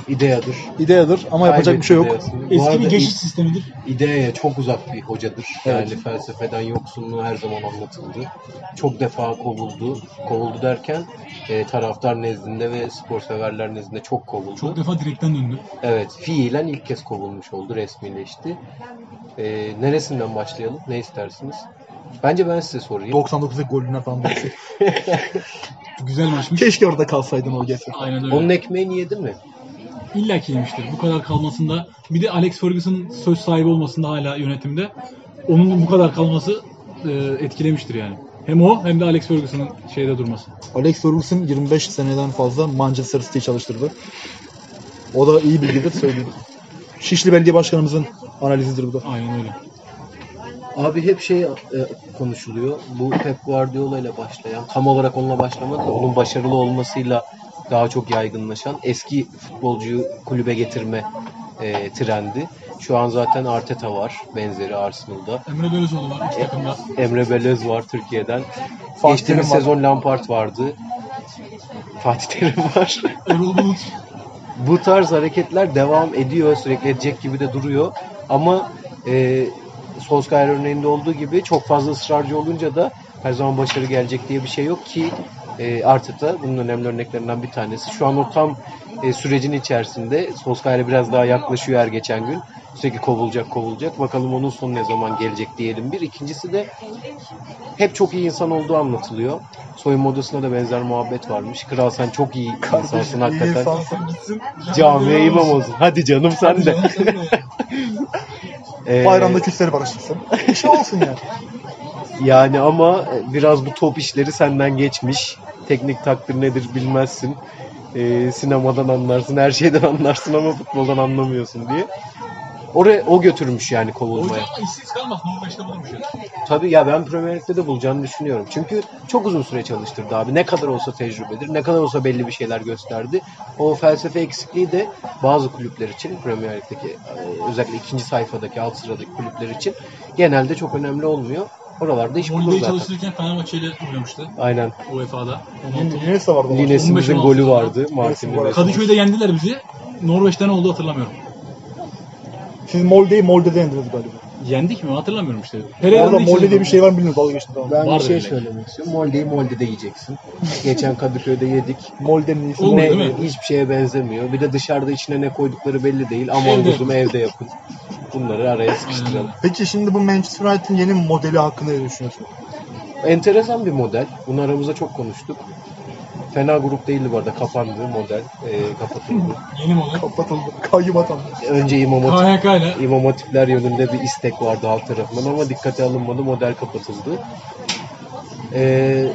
[SPEAKER 3] İdeadır.
[SPEAKER 1] İdeadır ama yapacak bir şey yok.
[SPEAKER 3] Bu
[SPEAKER 2] Eski
[SPEAKER 3] arada
[SPEAKER 2] bir geçiş sistemidir.
[SPEAKER 3] İdeaya çok uzak bir hocadır.
[SPEAKER 1] Evet.
[SPEAKER 3] Yani felsefeden yoksunluğu her zaman anlatıldı. Çok defa kovuldu. Kovuldu derken e, taraftar nezdinde ve spor severler nezdinde çok kovuldu.
[SPEAKER 2] Çok defa direkten döndü.
[SPEAKER 3] Evet, fiilen ilk kez kovulmuş oldu, resmileşti. Ee, neresinden başlayalım? Ne istersiniz? Bence ben size sorayım.
[SPEAKER 1] 99'da golüne falan birisi.
[SPEAKER 2] Güzel maçmış.
[SPEAKER 1] Keşke orada kalsaydın OGS.
[SPEAKER 2] Aynen öyle.
[SPEAKER 3] Onun ekmeğini yedi mi?
[SPEAKER 2] İlla ki yemiştir. Bu kadar kalmasında bir de Alex Ferguson söz sahibi olmasında hala yönetimde onun bu kadar kalması e, etkilemiştir yani. Hem o hem de Alex Ferguson'ın şeyde durması.
[SPEAKER 1] Alex Ferguson 25 seneden fazla Manchester City çalıştırdı. O da iyi bilgidir söyleyeyim. Şişli Belediye Başkanımızın analizidir bu da.
[SPEAKER 2] Aynen öyle.
[SPEAKER 3] Abi hep şey e, konuşuluyor. Bu Pep Guardiola ile başlayan, tam olarak onunla başlamadı da onun başarılı olmasıyla daha çok yaygınlaşan eski futbolcuyu kulübe getirme e, trendi. Şu an zaten Arteta var, benzeri Arsenal'da.
[SPEAKER 2] Emre Belözoğlu var iç takımda.
[SPEAKER 3] Emre Belöz var Türkiye'den.
[SPEAKER 1] Fatih
[SPEAKER 3] Geçtiğimiz
[SPEAKER 1] Terim var.
[SPEAKER 3] sezon Lampard vardı. Fatih Terim var.
[SPEAKER 2] Erol Bulut.
[SPEAKER 3] bu tarz hareketler devam ediyor. Sürekli edecek gibi de duruyor. Ama e, Solskjaer örneğinde olduğu gibi çok fazla ısrarcı olunca da her zaman başarı gelecek diye bir şey yok ki e, Arteta bunun önemli örneklerinden bir tanesi. Şu an o tam e, sürecin içerisinde. Solskjaer'e biraz daha yaklaşıyor her geçen gün. Sürekli kovulacak kovulacak. Bakalım onun sonu ne zaman gelecek diyelim bir. İkincisi de hep çok iyi insan olduğu anlatılıyor. Soyunma odasında da benzer muhabbet varmış. Kral sen çok iyi insansın hakikaten.
[SPEAKER 1] İnsansın.
[SPEAKER 3] Camiye imam olsun. Hadi canım sen de. Ee,
[SPEAKER 1] Bayramda küsleri barıştırsın. Şey olsun ya.
[SPEAKER 3] Yani ama biraz bu top işleri senden geçmiş. Teknik takdir nedir bilmezsin. Ee, sinemadan anlarsın, her şeyden anlarsın ama futboldan anlamıyorsun diye. Oraya o götürmüş yani kovulmaya.
[SPEAKER 2] ama işsiz kalmaz. Norveç'te bulmuş ya.
[SPEAKER 3] Tabii ya ben Premier Lig'de de bulacağını düşünüyorum. Çünkü çok uzun süre çalıştırdı abi. Ne kadar olsa tecrübedir, ne kadar olsa belli bir şeyler gösterdi. O felsefe eksikliği de bazı kulüpler için Premier Lig'deki e, özellikle ikinci sayfadaki alt sıradaki kulüpler için genelde çok önemli olmuyor. Oralarda iş bulur zaten.
[SPEAKER 2] çalıştırırken Fenerbahçe ile oynamıştı
[SPEAKER 3] Aynen.
[SPEAKER 2] UEFA'da.
[SPEAKER 1] Yines de vardı.
[SPEAKER 3] Lines'imizin
[SPEAKER 2] 15-16
[SPEAKER 3] golü vardı. Martin Lines.
[SPEAKER 2] Kadıköy'de yendiler bizi. Norveç'te ne oldu hatırlamıyorum.
[SPEAKER 1] Siz Molde'yi Molde'de yendiniz galiba.
[SPEAKER 2] Yendik mi hatırlamıyorum işte.
[SPEAKER 1] Orada
[SPEAKER 2] Pereira'nın
[SPEAKER 1] Molde
[SPEAKER 2] ikisi-
[SPEAKER 1] diye bir şey var mı bilmiyorum. Dalga geçtim tamam.
[SPEAKER 3] Ben bir
[SPEAKER 2] Vardır
[SPEAKER 3] şey
[SPEAKER 2] öyle.
[SPEAKER 3] söylemek istiyorum. Molde'yi Molde'de yiyeceksin. Geçen Kadıköy'de yedik.
[SPEAKER 1] Molde'nin iyisi.
[SPEAKER 2] Olmuyor,
[SPEAKER 3] Ne,
[SPEAKER 1] Molde.
[SPEAKER 2] değil mi?
[SPEAKER 3] hiçbir şeye benzemiyor. Bir de dışarıda içine ne koydukları belli değil. Aman
[SPEAKER 2] Evde
[SPEAKER 3] kuzum evde yapın. Bunları araya sıkıştıralım.
[SPEAKER 1] Peki şimdi bu Manchester United'in yeni modeli hakkında ne düşünüyorsun?
[SPEAKER 3] Enteresan bir model. Bunu aramızda çok konuştuk. Fena grup değildi bu arada. Kapandı model. Ee, kapatıldı.
[SPEAKER 2] Yeni model.
[SPEAKER 1] Kapatıldı. Kayyum atandı.
[SPEAKER 3] Önce İmam Hatip
[SPEAKER 2] KHK ile.
[SPEAKER 3] İmam Hatipler yönünde bir istek vardı halk tarafından ama dikkate alınmadı. Model kapatıldı. Ee,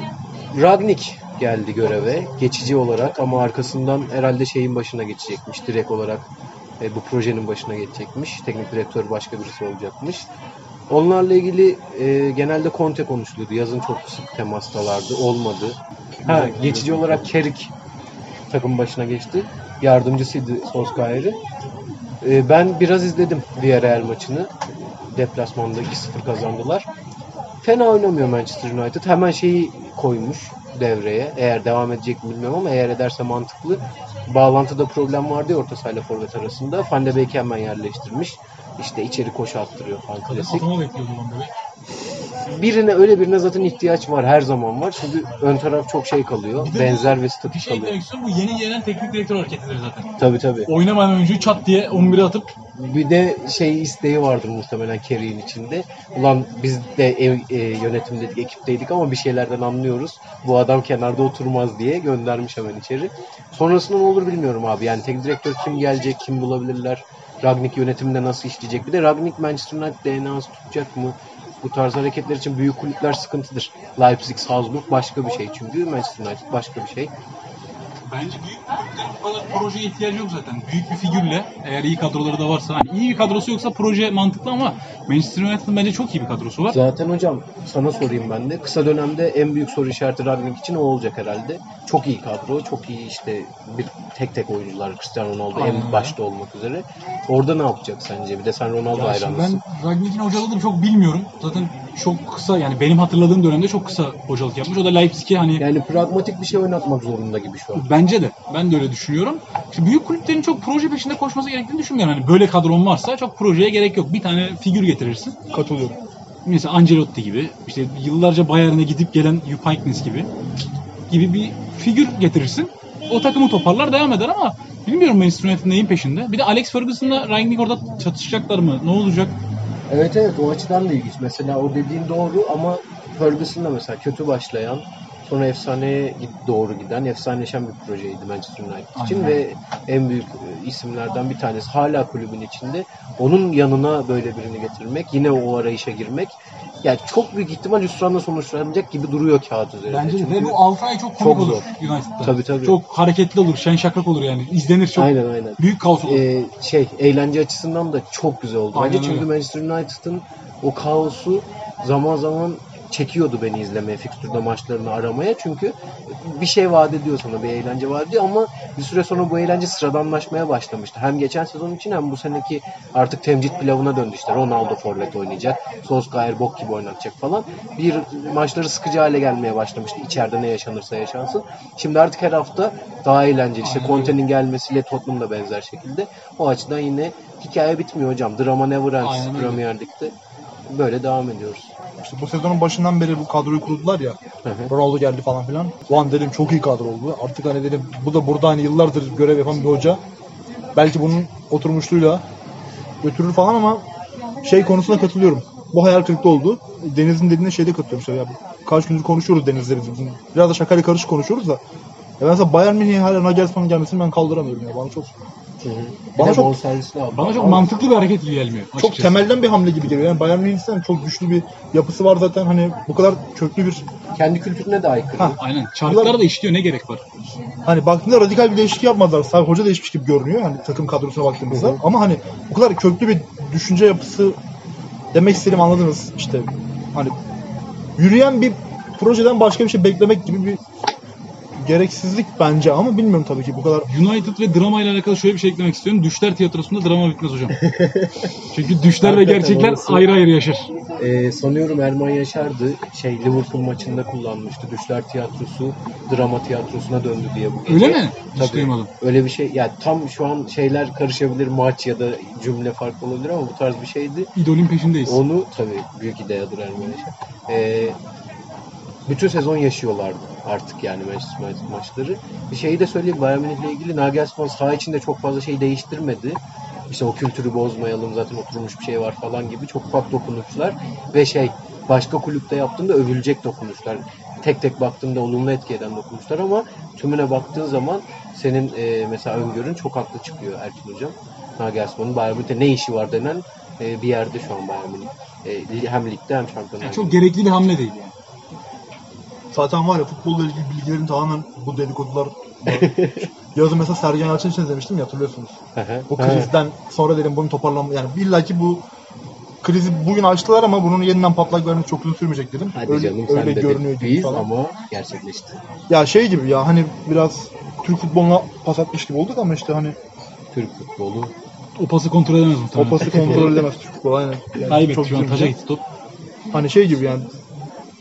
[SPEAKER 3] Ragnik geldi göreve geçici olarak ama arkasından herhalde şeyin başına geçecekmiş direkt olarak e, bu projenin başına geçecekmiş. Teknik direktör başka birisi olacakmış. Onlarla ilgili e, genelde Conte konuşuluyordu. Yazın çok sık temastalardı. Olmadı. Ha, geçici olarak Kerik takım başına geçti. Yardımcısıydı Solskjaer'i. E, ben biraz izledim Villarreal maçını. Deplasmanda 2-0 kazandılar. Fena oynamıyor Manchester United. Hemen şeyi koymuş devreye. Eğer devam edecek mi bilmiyorum ama eğer ederse mantıklı. Bağlantıda problem vardı ya orta sahayla forvet arasında. Van de Beek'i hemen yerleştirmiş. İşte içeri koşu attırıyor falan klasik.
[SPEAKER 2] atama bekliyordu Van de Beek.
[SPEAKER 3] Birine öyle birine zaten ihtiyaç var. Her zaman var. Çünkü ön taraf çok şey kalıyor.
[SPEAKER 2] Bir
[SPEAKER 3] Benzer ve
[SPEAKER 2] Bir
[SPEAKER 3] statik
[SPEAKER 2] şey
[SPEAKER 3] kalıyor.
[SPEAKER 2] istiyorum. Bu yeni gelen teknik direktör hareketidir zaten.
[SPEAKER 3] Tabii tabii.
[SPEAKER 2] Oynamayan oyuncuyu çat diye 11'e atıp
[SPEAKER 3] Bir de şey isteği vardır muhtemelen Kerry'in içinde. Ulan biz de ev, e, yönetimdeydik, ekipteydik ama bir şeylerden anlıyoruz. Bu adam kenarda oturmaz diye göndermiş hemen içeri. Sonrasında ne olur bilmiyorum abi. Yani tek direktör kim gelecek, kim bulabilirler? Ragnik yönetiminde nasıl işleyecek? Bir de Ragnik Manchester United DNA'sı tutacak mı? Bu tarz hareketler için büyük kulüpler sıkıntıdır. Leipzig, Salzburg başka bir şey çünkü. Manchester United başka bir şey.
[SPEAKER 2] Bence büyük kulüplerin bu kadar projeye ihtiyacı yok zaten. Büyük bir figürle eğer iyi kadroları da varsa hani iyi bir kadrosu yoksa proje mantıklı ama Manchester United'ın bence çok iyi bir kadrosu var.
[SPEAKER 3] Zaten hocam sana sorayım ben de. Kısa dönemde en büyük soru işareti Ragnik için o olacak herhalde. Çok iyi kadro, çok iyi işte bir tek tek oyuncular Cristiano Ronaldo
[SPEAKER 2] Aynen
[SPEAKER 3] en başta olmak üzere. Orada ne yapacak sence? Bir de sen Ronaldo
[SPEAKER 2] Ya
[SPEAKER 3] hayranısın.
[SPEAKER 2] ben Ragnik'in hocalığını çok bilmiyorum. Zaten çok kısa yani benim hatırladığım dönemde çok kısa hocalık yapmış. O da Leipzig'e hani
[SPEAKER 3] Yani pragmatik bir şey oynatmak zorunda gibi şu an.
[SPEAKER 2] Bence de. Ben de öyle düşünüyorum. İşte büyük kulüplerin çok proje peşinde koşması gerektiğini düşünmüyorum. Hani böyle kadron varsa çok projeye gerek yok. Bir tane figür getirirsin.
[SPEAKER 1] Katılıyorum.
[SPEAKER 2] Mesela Ancelotti gibi, işte yıllarca Bayern'e gidip gelen Heynckes gibi gibi bir figür getirirsin. O takımı toparlar devam eder ama bilmiyorum Manchester United'ın neyin peşinde. Bir de Alex Ferguson'la Rangnick orada çatışacaklar mı? Ne olacak?
[SPEAKER 3] Evet evet o açıdan da ilginç. Mesela o dediğin doğru ama Ferguson'la mesela kötü başlayan sonra efsaneye doğru giden, efsaneleşen bir projeydi Manchester United için
[SPEAKER 2] Aynen.
[SPEAKER 3] ve en büyük e, isimlerden bir tanesi hala kulübün içinde. Onun yanına böyle birini getirmek, yine o arayışa girmek yani çok büyük ihtimal hüsranla sonuçlanacak gibi duruyor kağıt üzerinde.
[SPEAKER 2] Bence de. Ve bu 6 ay çok komik
[SPEAKER 3] Çok
[SPEAKER 2] olur
[SPEAKER 3] zor.
[SPEAKER 2] United'da.
[SPEAKER 3] Tabii, tabii.
[SPEAKER 2] Çok hareketli olur, şen şakrak olur yani. İzlenir çok.
[SPEAKER 3] Aynen aynen.
[SPEAKER 2] Büyük kaos olur.
[SPEAKER 3] Ee, şey eğlence açısından da çok güzel oldu.
[SPEAKER 2] Aynen
[SPEAKER 3] Bence çünkü
[SPEAKER 2] öyle.
[SPEAKER 3] Manchester United'ın o kaosu zaman zaman çekiyordu beni izlemeye, fikstürde maçlarını aramaya. Çünkü bir şey vaat ediyor sana, bir eğlence vaat ediyor ama bir süre sonra bu eğlence sıradanlaşmaya başlamıştı. Hem geçen sezon için hem bu seneki artık temcit pilavına döndü işte. Ronaldo forvet oynayacak, Solskjaer bok gibi oynatacak falan. Bir maçları sıkıcı hale gelmeye başlamıştı. İçeride ne yaşanırsa yaşansın. Şimdi artık her hafta daha eğlenceli. İşte. Conte'nin gelmesiyle Tottenham da benzer şekilde. O açıdan yine hikaye bitmiyor hocam. Drama never ends. Premier Lig'de. Böyle devam ediyoruz.
[SPEAKER 1] İşte bu sezonun başından beri bu kadroyu kurdular ya.
[SPEAKER 3] Hı hı.
[SPEAKER 1] Ronaldo geldi falan filan. Ulan dedim çok iyi kadro oldu. Artık hani dedim bu da burada hani yıllardır görev yapan bir hoca. Belki bunun oturmuşluğuyla götürür falan ama şey konusuna katılıyorum. Bu hayal kırıklığı oldu. Deniz'in dediğine şeyde katılıyorum. Şöyle ya, kaç gündür konuşuyoruz Deniz'le biz. Biraz da şakayla karışık konuşuyoruz da. Ya mesela Bayern Münih'e hala Nagelsmann'ın gelmesini ben kaldıramıyorum ya. Bana çok
[SPEAKER 3] Hı.
[SPEAKER 1] Bana çok-
[SPEAKER 3] aldı.
[SPEAKER 2] Bana çok
[SPEAKER 1] Ama-
[SPEAKER 2] mantıklı bir hareket gibi gelmiyor.
[SPEAKER 1] çok
[SPEAKER 2] açıkçası.
[SPEAKER 1] temelden bir hamle gibi geliyor. Yani Bayern Münih'in çok güçlü bir yapısı var zaten. Hani bu kadar köklü bir
[SPEAKER 3] Kendi kültürüne de aykırı.
[SPEAKER 1] Ha.
[SPEAKER 2] Aynen. Çarklar da işliyor ne gerek var?
[SPEAKER 1] hani baktığında radikal bir değişiklik yapmadılar. Sadece hoca değişmiş gibi görünüyor hani takım kadrosuna baktığımızda.
[SPEAKER 3] Hı hı.
[SPEAKER 1] Ama hani bu kadar köklü bir düşünce yapısı demek istediğimi anladınız işte. Hani yürüyen bir projeden başka bir şey beklemek gibi bir gereksizlik bence ama bilmiyorum tabii ki bu kadar
[SPEAKER 2] United ve drama ile alakalı şöyle bir şey eklemek istiyorum. Düşler tiyatrosunda drama bitmez hocam. Çünkü düşler ve
[SPEAKER 3] Hakikaten
[SPEAKER 2] gerçekler
[SPEAKER 3] orası-
[SPEAKER 2] ayrı ayrı yaşar.
[SPEAKER 3] Ee, sanıyorum Erman Yaşar'dı. Şey Liverpool maçında kullanmıştı. Düşler tiyatrosu drama tiyatrosuna döndü diye bu gece.
[SPEAKER 2] Öyle mi? Hiç
[SPEAKER 3] Tabii.
[SPEAKER 2] duymadım.
[SPEAKER 3] Öyle bir şey. Yani tam şu an şeyler karışabilir maç ya da cümle farklı olabilir ama bu tarz bir şeydi.
[SPEAKER 2] İdolün peşindeyiz.
[SPEAKER 3] Onu tabii büyük ideyadır Erman Yaşar. Ee, bütün sezon yaşıyorlardı artık yani maçları. Bir şeyi de söyleyeyim Bayern Münih'le ilgili Nagelsmann saha içinde çok fazla şey değiştirmedi. İşte o kültürü bozmayalım zaten oturmuş bir şey var falan gibi çok ufak dokunuşlar ve şey başka kulüpte yaptığında övülecek dokunuşlar. Tek tek baktığında olumlu etki eden dokunuşlar ama tümüne baktığın zaman senin e, mesela öngörün çok haklı çıkıyor Erkin Hocam. Nagelsmann'ın Bayern Münih'te ne işi var denen e, bir yerde şu an Bayern Münih. E, hem ligde hem şampiyonlar.
[SPEAKER 2] Yani çok gerekli bir hamle değil yani.
[SPEAKER 1] Zaten var ya futbolla ilgili bilgilerin tamamen bu dedikodular var. Yazın mesela Sergen Yalçın için izlemiştim ya hatırlıyorsunuz. Bu krizden sonra dedim bunun toparlanma yani illa ki bu krizi bugün açtılar ama bunun yeniden patlak vermesi çok uzun sürmeyecek dedim.
[SPEAKER 3] Hadi
[SPEAKER 1] öyle,
[SPEAKER 3] canım
[SPEAKER 1] öyle görünüyor
[SPEAKER 3] de
[SPEAKER 1] gibi falan.
[SPEAKER 3] ama gerçekleşti.
[SPEAKER 1] Ya şey gibi ya hani biraz Türk futboluna pas atmış gibi olduk ama işte hani
[SPEAKER 3] Türk futbolu.
[SPEAKER 2] O pası kontrol edemez
[SPEAKER 1] o
[SPEAKER 2] muhtemelen.
[SPEAKER 1] pası kontrol edemez Türk futbolu aynen. Yani
[SPEAKER 2] Kaybetti
[SPEAKER 1] çok
[SPEAKER 2] şu an. Taca gitti top.
[SPEAKER 1] Hani şey gibi yani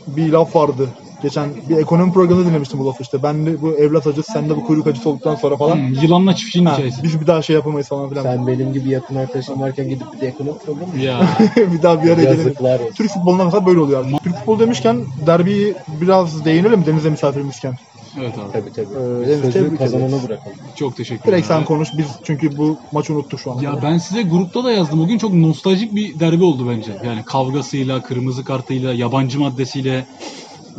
[SPEAKER 1] bir laf vardı. Geçen bir ekonomi programında dinlemiştim bu lafı işte. Ben de bu evlat acısı, sen de bu kuyruk acısı olduktan sonra falan.
[SPEAKER 2] Hmm, yılanla çiftçinin
[SPEAKER 1] Ha,
[SPEAKER 2] hikayesi.
[SPEAKER 1] biz bir daha şey yapamayız falan filan.
[SPEAKER 3] Sen benim gibi yakın arkadaşım varken gidip bir de ekonomi programı mı?
[SPEAKER 2] Ya.
[SPEAKER 1] bir daha bir araya gelelim.
[SPEAKER 3] Yazıklar olsun.
[SPEAKER 1] Türk futbolunda mesela böyle oluyor artık. Türk futbolu demişken derbiyi biraz değinelim Deniz'e misafirimizken?
[SPEAKER 2] Evet abi.
[SPEAKER 3] Tabii tabii.
[SPEAKER 1] Ee,
[SPEAKER 3] sözü
[SPEAKER 1] tebrik
[SPEAKER 3] kazanana bırakalım.
[SPEAKER 2] Çok teşekkür ederim.
[SPEAKER 1] Direkt sen konuş biz çünkü bu maçı unuttuk şu an.
[SPEAKER 2] Ya ben size grupta da yazdım. Bugün çok nostaljik bir derbi oldu bence. Yani kavgasıyla, kırmızı kartıyla, yabancı maddesiyle,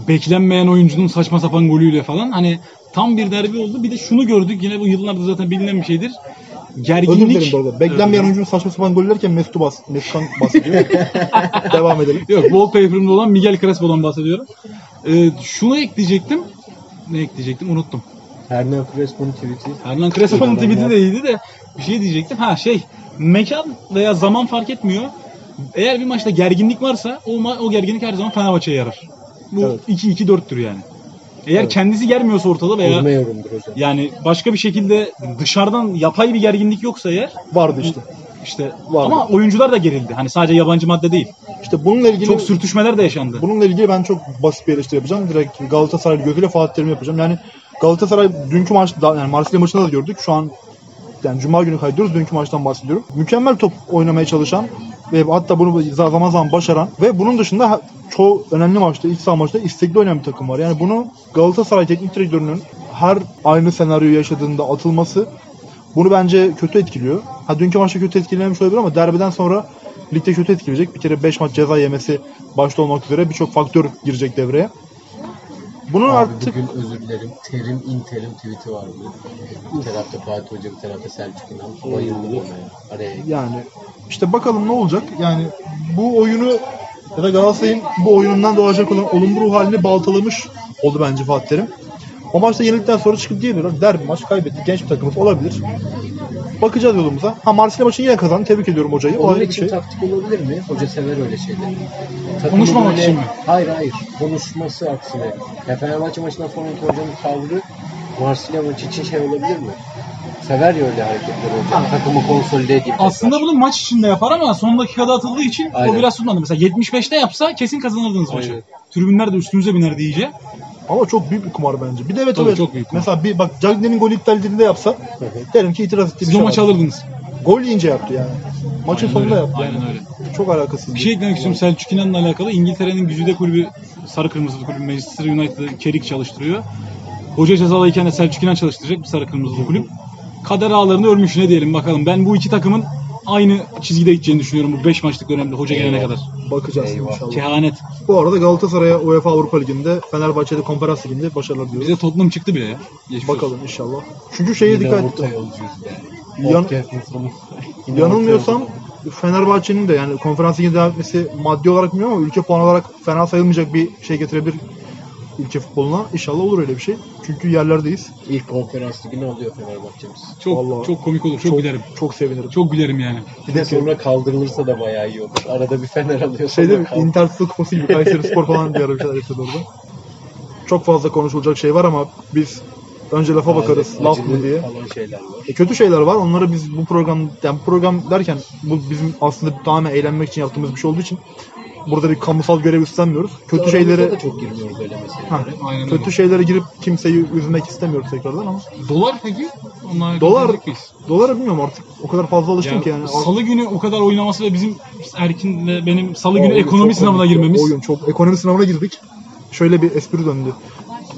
[SPEAKER 2] beklenmeyen oyuncunun saçma sapan golüyle falan. Hani tam bir derbi oldu. Bir de şunu gördük. Yine bu yıllarda zaten bilinen bir şeydir.
[SPEAKER 1] Özür
[SPEAKER 2] Gerginlik.
[SPEAKER 1] dilerim bu arada. Beklenmeyen oyuncunun saçma sapan gol derken Mesut'u bas, Mesut'tan bahsediyor. Devam edelim.
[SPEAKER 2] Yok wallpaper'ımda olan Miguel Crespo'dan bahsediyorum. Ee, şunu ekleyecektim. Ne ekleyecektim unuttum.
[SPEAKER 3] Hernan Crespo'nun tweet'i.
[SPEAKER 2] Hernan Crespo'nun tweet'i de iyiydi de bir şey diyecektim. Ha şey mekan veya zaman fark etmiyor. Eğer bir maçta gerginlik varsa o, ma- o gerginlik her zaman Fenerbahçe'ye yarar. Bu
[SPEAKER 1] Evet.
[SPEAKER 2] 2-2-4'tür yani. Eğer
[SPEAKER 3] Evet.
[SPEAKER 2] kendisi germiyorsa ortada veya
[SPEAKER 3] Uzma yorumdur hocam.
[SPEAKER 2] yani başka bir şekilde dışarıdan yapay bir gerginlik yoksa eğer
[SPEAKER 1] Vardı işte.
[SPEAKER 2] işte
[SPEAKER 1] Vardı.
[SPEAKER 2] ama oyuncular da gerildi. Hani sadece yabancı madde değil.
[SPEAKER 1] İşte bununla ilgili
[SPEAKER 2] Çok sürtüşmeler de yaşandı.
[SPEAKER 1] bununla ilgili ben çok basit bir eleştiri yapacağım. Direkt Galatasaray gözüyle Fatih Terim yapacağım. Yani Galatasaray dünkü maç yani Marsilya maçında da gördük. Şu an yani cuma günü kaydediyoruz. Dünkü maçtan bahsediyorum. Mükemmel top oynamaya çalışan ve hatta bunu zaman zaman başaran ve bunun dışında çoğu önemli maçta, iç saha maçta istekli oynayan bir takım var. Yani bunu Galatasaray teknik direktörünün her aynı senaryoyu yaşadığında atılması bunu bence kötü etkiliyor. Ha dünkü maçta kötü etkilememiş olabilir ama derbiden sonra ligde kötü etkileyecek. Bir kere 5 maç ceza yemesi başta olmak üzere birçok faktör girecek devreye. Bunun
[SPEAKER 3] Abi
[SPEAKER 1] artık
[SPEAKER 3] bugün özür dilerim. Terim interim tweet'i vardı. Bir tarafta Fatih Hoca, bir tarafta Selçuk İnan. Bayıldım ona ya. Araya
[SPEAKER 1] yani işte bakalım ne olacak. Yani bu oyunu ya da Galatasaray'ın bu oyunundan doğacak olan olumlu ruh halini baltalamış oldu bence Fatih Terim. O maçta yenildikten sonra çıkıp diyebilirim. Derbi maç kaybettik. Genç bir takımız olabilir. Bakacağız yolumuza. Ha Marsilya maçını yine kazandı. Tebrik ediyorum hocayı. O
[SPEAKER 3] Onun
[SPEAKER 1] bir
[SPEAKER 3] için
[SPEAKER 1] şey.
[SPEAKER 3] taktik olabilir mi? Hoca sever öyle şeyleri. Takımı
[SPEAKER 2] Konuşmamak
[SPEAKER 3] böyle-
[SPEAKER 2] için mi?
[SPEAKER 3] Hayır hayır. Konuşması aksine. Ya Fenerbahçe maçından sonraki hocanın tavrı Marsilya maçı için şey olabilir mi? Sever ya öyle hareketleri hocam. Takımı konsolide edeyim.
[SPEAKER 2] Aslında
[SPEAKER 3] tekrar.
[SPEAKER 2] bunu maç içinde yapar ama son dakikada atıldığı için
[SPEAKER 3] Aynen.
[SPEAKER 2] o biraz tutmadı. Mesela 75'te yapsa kesin kazanırdınız maçı.
[SPEAKER 3] Aynen.
[SPEAKER 2] Tribünler de üstünüze biner iyice.
[SPEAKER 1] Ama çok büyük bir kumar bence. Bir de evet
[SPEAKER 2] Tabii,
[SPEAKER 1] evet.
[SPEAKER 2] çok büyük kumar.
[SPEAKER 1] Mesela bir bak Cagney'in golü iptal edildiğinde yapsa
[SPEAKER 3] hı.
[SPEAKER 1] derim ki itiraz etti.
[SPEAKER 2] Siz o maçı alırdınız.
[SPEAKER 1] Gol yiyince yaptı yani. Maçın
[SPEAKER 2] Aynen
[SPEAKER 1] sonunda
[SPEAKER 2] öyle,
[SPEAKER 1] yaptı.
[SPEAKER 2] Aynen öyle.
[SPEAKER 1] Çok alakasız.
[SPEAKER 2] Bir şey eklemek istiyorum Selçuk İnan'la alakalı. İngiltere'nin güzide kulübü, sarı kırmızılı kulübü Manchester United'ı Kerik çalıştırıyor. Hoca cezalıyken de Selçuk İnan çalıştıracak bir sarı kırmızılı kulüp. Kader ağlarını örmüş ne diyelim bakalım. Ben bu iki takımın aynı çizgide gideceğini düşünüyorum bu 5 maçlık dönemde hoca gelene kadar.
[SPEAKER 1] Bakacağız
[SPEAKER 3] Eyvah.
[SPEAKER 1] inşallah.
[SPEAKER 2] Kehanet.
[SPEAKER 1] Bu arada Galatasaray'a UEFA Avrupa Ligi'nde, Fenerbahçe'de Konferans Ligi'nde başarılar diliyoruz.
[SPEAKER 2] Bize Tottenham çıktı bile ya. Geçmiş olsun.
[SPEAKER 1] Bakalım inşallah. Çünkü şeye
[SPEAKER 3] Yine
[SPEAKER 1] dikkat
[SPEAKER 3] orta
[SPEAKER 1] et.
[SPEAKER 3] yolcuyuz yani.
[SPEAKER 1] Yan-.
[SPEAKER 3] Yine
[SPEAKER 1] Yanılmıyorsam
[SPEAKER 3] orta
[SPEAKER 1] Fenerbahçe'nin de yani konferans ligine devam etmesi maddi olarak bilmiyorum ama ülke puan olarak fena sayılmayacak bir şey getirebilir ülke futboluna. İnşallah olur öyle bir şey. Çünkü yerlerdeyiz.
[SPEAKER 3] İlk konferans ligini alıyor Fenerbahçe'miz.
[SPEAKER 2] Çok
[SPEAKER 1] Vallahi.
[SPEAKER 2] çok komik olur. Çok, gülerim.
[SPEAKER 1] Çok sevinirim.
[SPEAKER 2] Çok gülerim yani.
[SPEAKER 3] Bir de sonra kaldırılırsa da bayağı iyi olur. Arada bir Fener alıyor.
[SPEAKER 1] Şey değil mi? Interspor Kupası gibi Kayseri Spor falan bir ara bir şeyler yapıyordu orada. Çok fazla konuşulacak şey var ama biz önce lafa bakarız.
[SPEAKER 3] Acılı
[SPEAKER 1] Laf mı diye.
[SPEAKER 3] Falan şeyler var.
[SPEAKER 1] E, kötü şeyler var. Onları biz bu program yani program derken bu bizim aslında tamamen eğlenmek için yaptığımız bir şey olduğu için burada bir kamusal görev üstlenmiyoruz. Kötü
[SPEAKER 3] Aramızda
[SPEAKER 1] şeylere
[SPEAKER 3] da çok girmiyoruz öyle
[SPEAKER 1] Ha,
[SPEAKER 3] meselelere.
[SPEAKER 2] Aynen öyle.
[SPEAKER 1] kötü şeylere girip kimseyi üzmek istemiyoruz tekrardan ama
[SPEAKER 2] Dolar peki? Onlar
[SPEAKER 1] Dolar-
[SPEAKER 2] mıyız?
[SPEAKER 1] dolara bilmiyorum artık o kadar fazla alıştım ki yani.
[SPEAKER 2] Salı günü o kadar oynaması ve bizim Erkin'le benim Salı günü
[SPEAKER 1] oyun
[SPEAKER 2] ekonomi
[SPEAKER 1] çok
[SPEAKER 2] sınavına girmemiz.
[SPEAKER 1] Oyun çok ekonomi sınavına girdik. Şöyle bir espri döndü.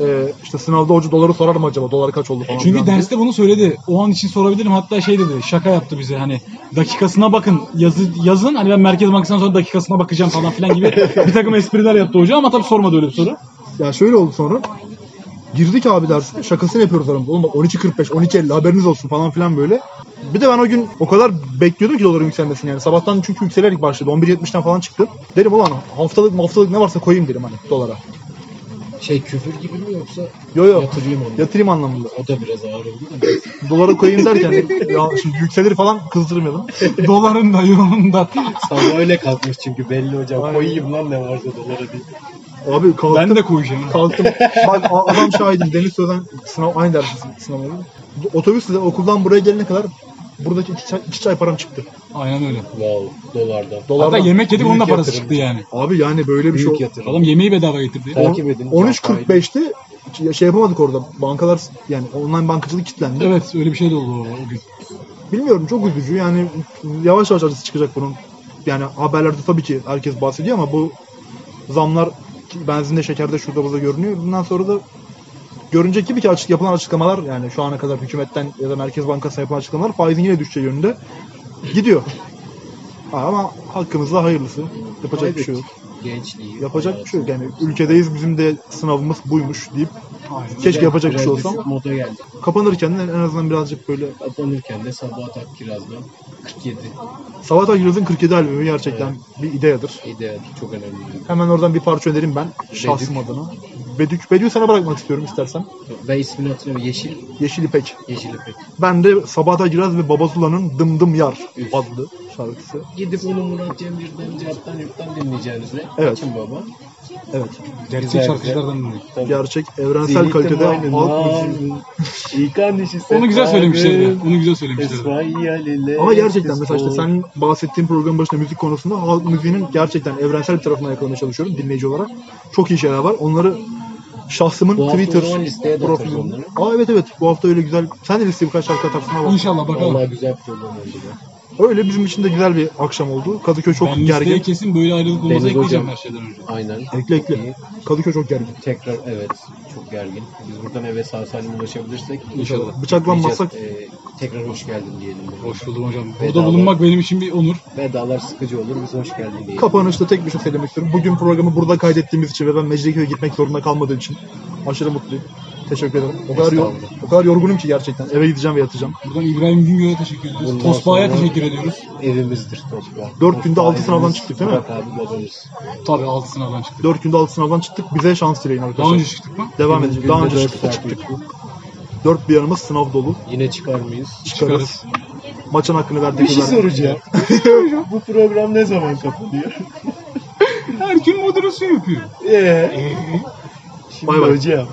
[SPEAKER 1] Ee, işte sınavda hoca doları sorar mı acaba? Dolar kaç oldu falan.
[SPEAKER 2] Çünkü
[SPEAKER 1] diye.
[SPEAKER 2] derste bunu söyledi. O an için sorabilirim. Hatta şey dedi. Şaka yaptı bize hani dakikasına bakın. Yazı, yazın hani ben Merkez Bankası'ndan sonra dakikasına bakacağım falan filan gibi bir takım espriler yaptı hoca ama tabii sormadı öyle bir soru.
[SPEAKER 1] Ya şöyle oldu sonra. Girdik abi derse şakasını yapıyoruz aramızda. Oğlum bak 12.45, 12.50 haberiniz olsun falan filan böyle. Bir de ben o gün o kadar bekliyordum ki doların yükselmesini yani. Sabahtan çünkü yükselerek başladı. 11.70'ten falan çıktı. Dedim ulan haftalık haftalık ne varsa koyayım dedim hani dolara.
[SPEAKER 3] Şey küfür gibi mi yoksa
[SPEAKER 1] Yo yo
[SPEAKER 3] yatırayım onu?
[SPEAKER 1] yatırayım anlamında.
[SPEAKER 3] O da biraz ağır oldu da.
[SPEAKER 1] Dolara koyayım derken ya şimdi yükselir falan kızdırmayalım.
[SPEAKER 2] Doların da euronun da.
[SPEAKER 3] Sabah öyle kalkmış çünkü belli hocam.
[SPEAKER 1] Aynen.
[SPEAKER 3] Koyayım lan ne varsa dolara diye.
[SPEAKER 1] Abi kalktım.
[SPEAKER 2] ben de koyacağım.
[SPEAKER 1] Kalktım. Bak a- adam şahidim. Deniz Sözen sınav aynı ders sınavı. Otobüsle okuldan buraya gelene kadar buradaki iki çay, iki çay param çıktı.
[SPEAKER 2] Aynen öyle.
[SPEAKER 3] Wow dolardan.
[SPEAKER 1] Dolardan.
[SPEAKER 2] Hatta yemek yedik onun da parası
[SPEAKER 3] yatırım.
[SPEAKER 2] çıktı yani.
[SPEAKER 1] Abi yani böyle bir şey.
[SPEAKER 3] Büyük yatırım.
[SPEAKER 2] Adam yemeği bedava getirdi.
[SPEAKER 3] Takip edin.
[SPEAKER 1] 13.45'te şey yapamadık orada. Bankalar yani online bankacılık kilitlendi.
[SPEAKER 2] Evet öyle bir şey de oldu o, o gün.
[SPEAKER 1] Bilmiyorum çok üzücü. Yani yavaş yavaş acısı çıkacak bunun. Yani haberlerde tabii ki herkes bahsediyor ama bu zamlar benzinde, şekerde, şurada burada görünüyor. Bundan sonra da görünecek gibi ki açık yapılan açıklamalar yani şu ana kadar hükümetten ya da Merkez Bankası'na yapılan açıklamalar faizin yine düşeceği yönünde gidiyor. Ama hakkımızda hayırlısı. Yapacak bir şey yok.
[SPEAKER 3] Gençliği.
[SPEAKER 1] Yapacak bir şey yok. Yani ülkedeyiz bizim de sınavımız buymuş deyip
[SPEAKER 2] Aynen.
[SPEAKER 1] keşke yapacak bir şey olsam.
[SPEAKER 3] Moda geldi.
[SPEAKER 1] Kapanırken de en azından birazcık böyle
[SPEAKER 3] Kapanırken de Sabahat Akkiraz'dan 47
[SPEAKER 1] Sabahat Akgül'ün 47 albümü gerçekten bir ideyadır.
[SPEAKER 3] ideal çok önemli.
[SPEAKER 1] Hemen oradan bir parça önerim ben şahsım adına. Bedük. Bedük'ü sana bırakmak istiyorum istersen.
[SPEAKER 3] Ve ismini hatırlamıyorum. Yeşil,
[SPEAKER 1] Yeşil İpek.
[SPEAKER 3] Yeşil İpek.
[SPEAKER 1] Ben de Sabahat Akgüraz ve Baba Zula'nın Dım Dım Yar
[SPEAKER 3] Üf.
[SPEAKER 1] adlı şarkısı.
[SPEAKER 3] Gidip onu Murat Cemcir'den, Cart'tan, Yurt'tan dinleyeceğinizle.
[SPEAKER 1] Evet.
[SPEAKER 3] Açın baba.
[SPEAKER 1] Evet.
[SPEAKER 2] Gerçek şarkıcılardan dinliyor.
[SPEAKER 3] Tabii.
[SPEAKER 1] Gerçek evrensel kalitede halk müziği.
[SPEAKER 2] Onu güzel
[SPEAKER 3] sefer,
[SPEAKER 2] söylemişlerdi. Onu güzel söylemişlerdi.
[SPEAKER 3] İsmail'le
[SPEAKER 1] Ama gerçekten mesela işte sen bahsettiğin programın başında müzik konusunda halk müziğinin gerçekten evrensel bir tarafına yakalamaya çalışıyorum dinleyici olarak. Çok iyi şeyler var. Onları şahsımın
[SPEAKER 3] Bu
[SPEAKER 1] Twitter
[SPEAKER 3] onları.
[SPEAKER 1] Aa evet evet bu hafta öyle güzel. Sen de listeye birkaç şarkı atarsın ama.
[SPEAKER 2] İnşallah bakalım.
[SPEAKER 3] Vallahi güzel program oldu.
[SPEAKER 1] Öyle bizim için de güzel bir akşam oldu. Kadıköy çok
[SPEAKER 2] ben
[SPEAKER 1] gergin.
[SPEAKER 2] kesin böyle ayrılık olmazı
[SPEAKER 3] Deniz
[SPEAKER 2] ekleyeceğim
[SPEAKER 3] hocam.
[SPEAKER 2] her şeyden önce.
[SPEAKER 3] Aynen.
[SPEAKER 1] Ekle ekle.
[SPEAKER 3] İyi.
[SPEAKER 1] Kadıköy çok gergin.
[SPEAKER 3] Tekrar evet çok gergin. Biz buradan eve sağ salim ulaşabilirsek
[SPEAKER 2] İnşallah.
[SPEAKER 1] Bıçaklanmazsak
[SPEAKER 3] Ee, tekrar hoş geldin diyelim. burada.
[SPEAKER 2] Hoş buldum hocam. Burada bulunmak benim için bir onur.
[SPEAKER 3] Vedalar sıkıcı olur. Biz hoş geldin diyelim.
[SPEAKER 1] kapanışta tek bir şey söylemek istiyorum. Bugün programı burada kaydettiğimiz için ve ben Mecidiyeköy'e gitmek zorunda kalmadığım için aşırı mutluyum. Teşekkür ederim. O kadar, yor- o kadar yorgunum ki gerçekten. Eve gideceğim ve yatacağım.
[SPEAKER 2] Buradan İbrahim Güngör'e teşekkür ediyoruz.
[SPEAKER 3] Bundan
[SPEAKER 2] Tosbağa'ya
[SPEAKER 3] sonra-
[SPEAKER 2] teşekkür ediyoruz.
[SPEAKER 3] Evimizdir Tosba.
[SPEAKER 1] Dört günde altı sınavdan çıktık değil mi?
[SPEAKER 3] Abi babamız.
[SPEAKER 2] Tabii altı sınavdan çıktık.
[SPEAKER 1] 4 günde 6 sınavdan çıktık. Bize şans dileyin arkadaşlar.
[SPEAKER 2] Daha önce çıktık mı?
[SPEAKER 1] Devam edeceğiz. Daha
[SPEAKER 3] günde
[SPEAKER 1] önce
[SPEAKER 3] dört
[SPEAKER 1] çıktık.
[SPEAKER 3] saat
[SPEAKER 1] çıktık.
[SPEAKER 3] uyku.
[SPEAKER 1] Dört bir yanımız sınav dolu.
[SPEAKER 3] Yine çıkar mıyız?
[SPEAKER 1] Çıkarız. Maçın hakkını verdik.
[SPEAKER 3] Bir şey soracağım. Bu program ne zaman kapanıyor?
[SPEAKER 2] Her gün moderasyon yapıyor.
[SPEAKER 3] Eee? Şimdi
[SPEAKER 1] Bay bay.
[SPEAKER 3] hocam.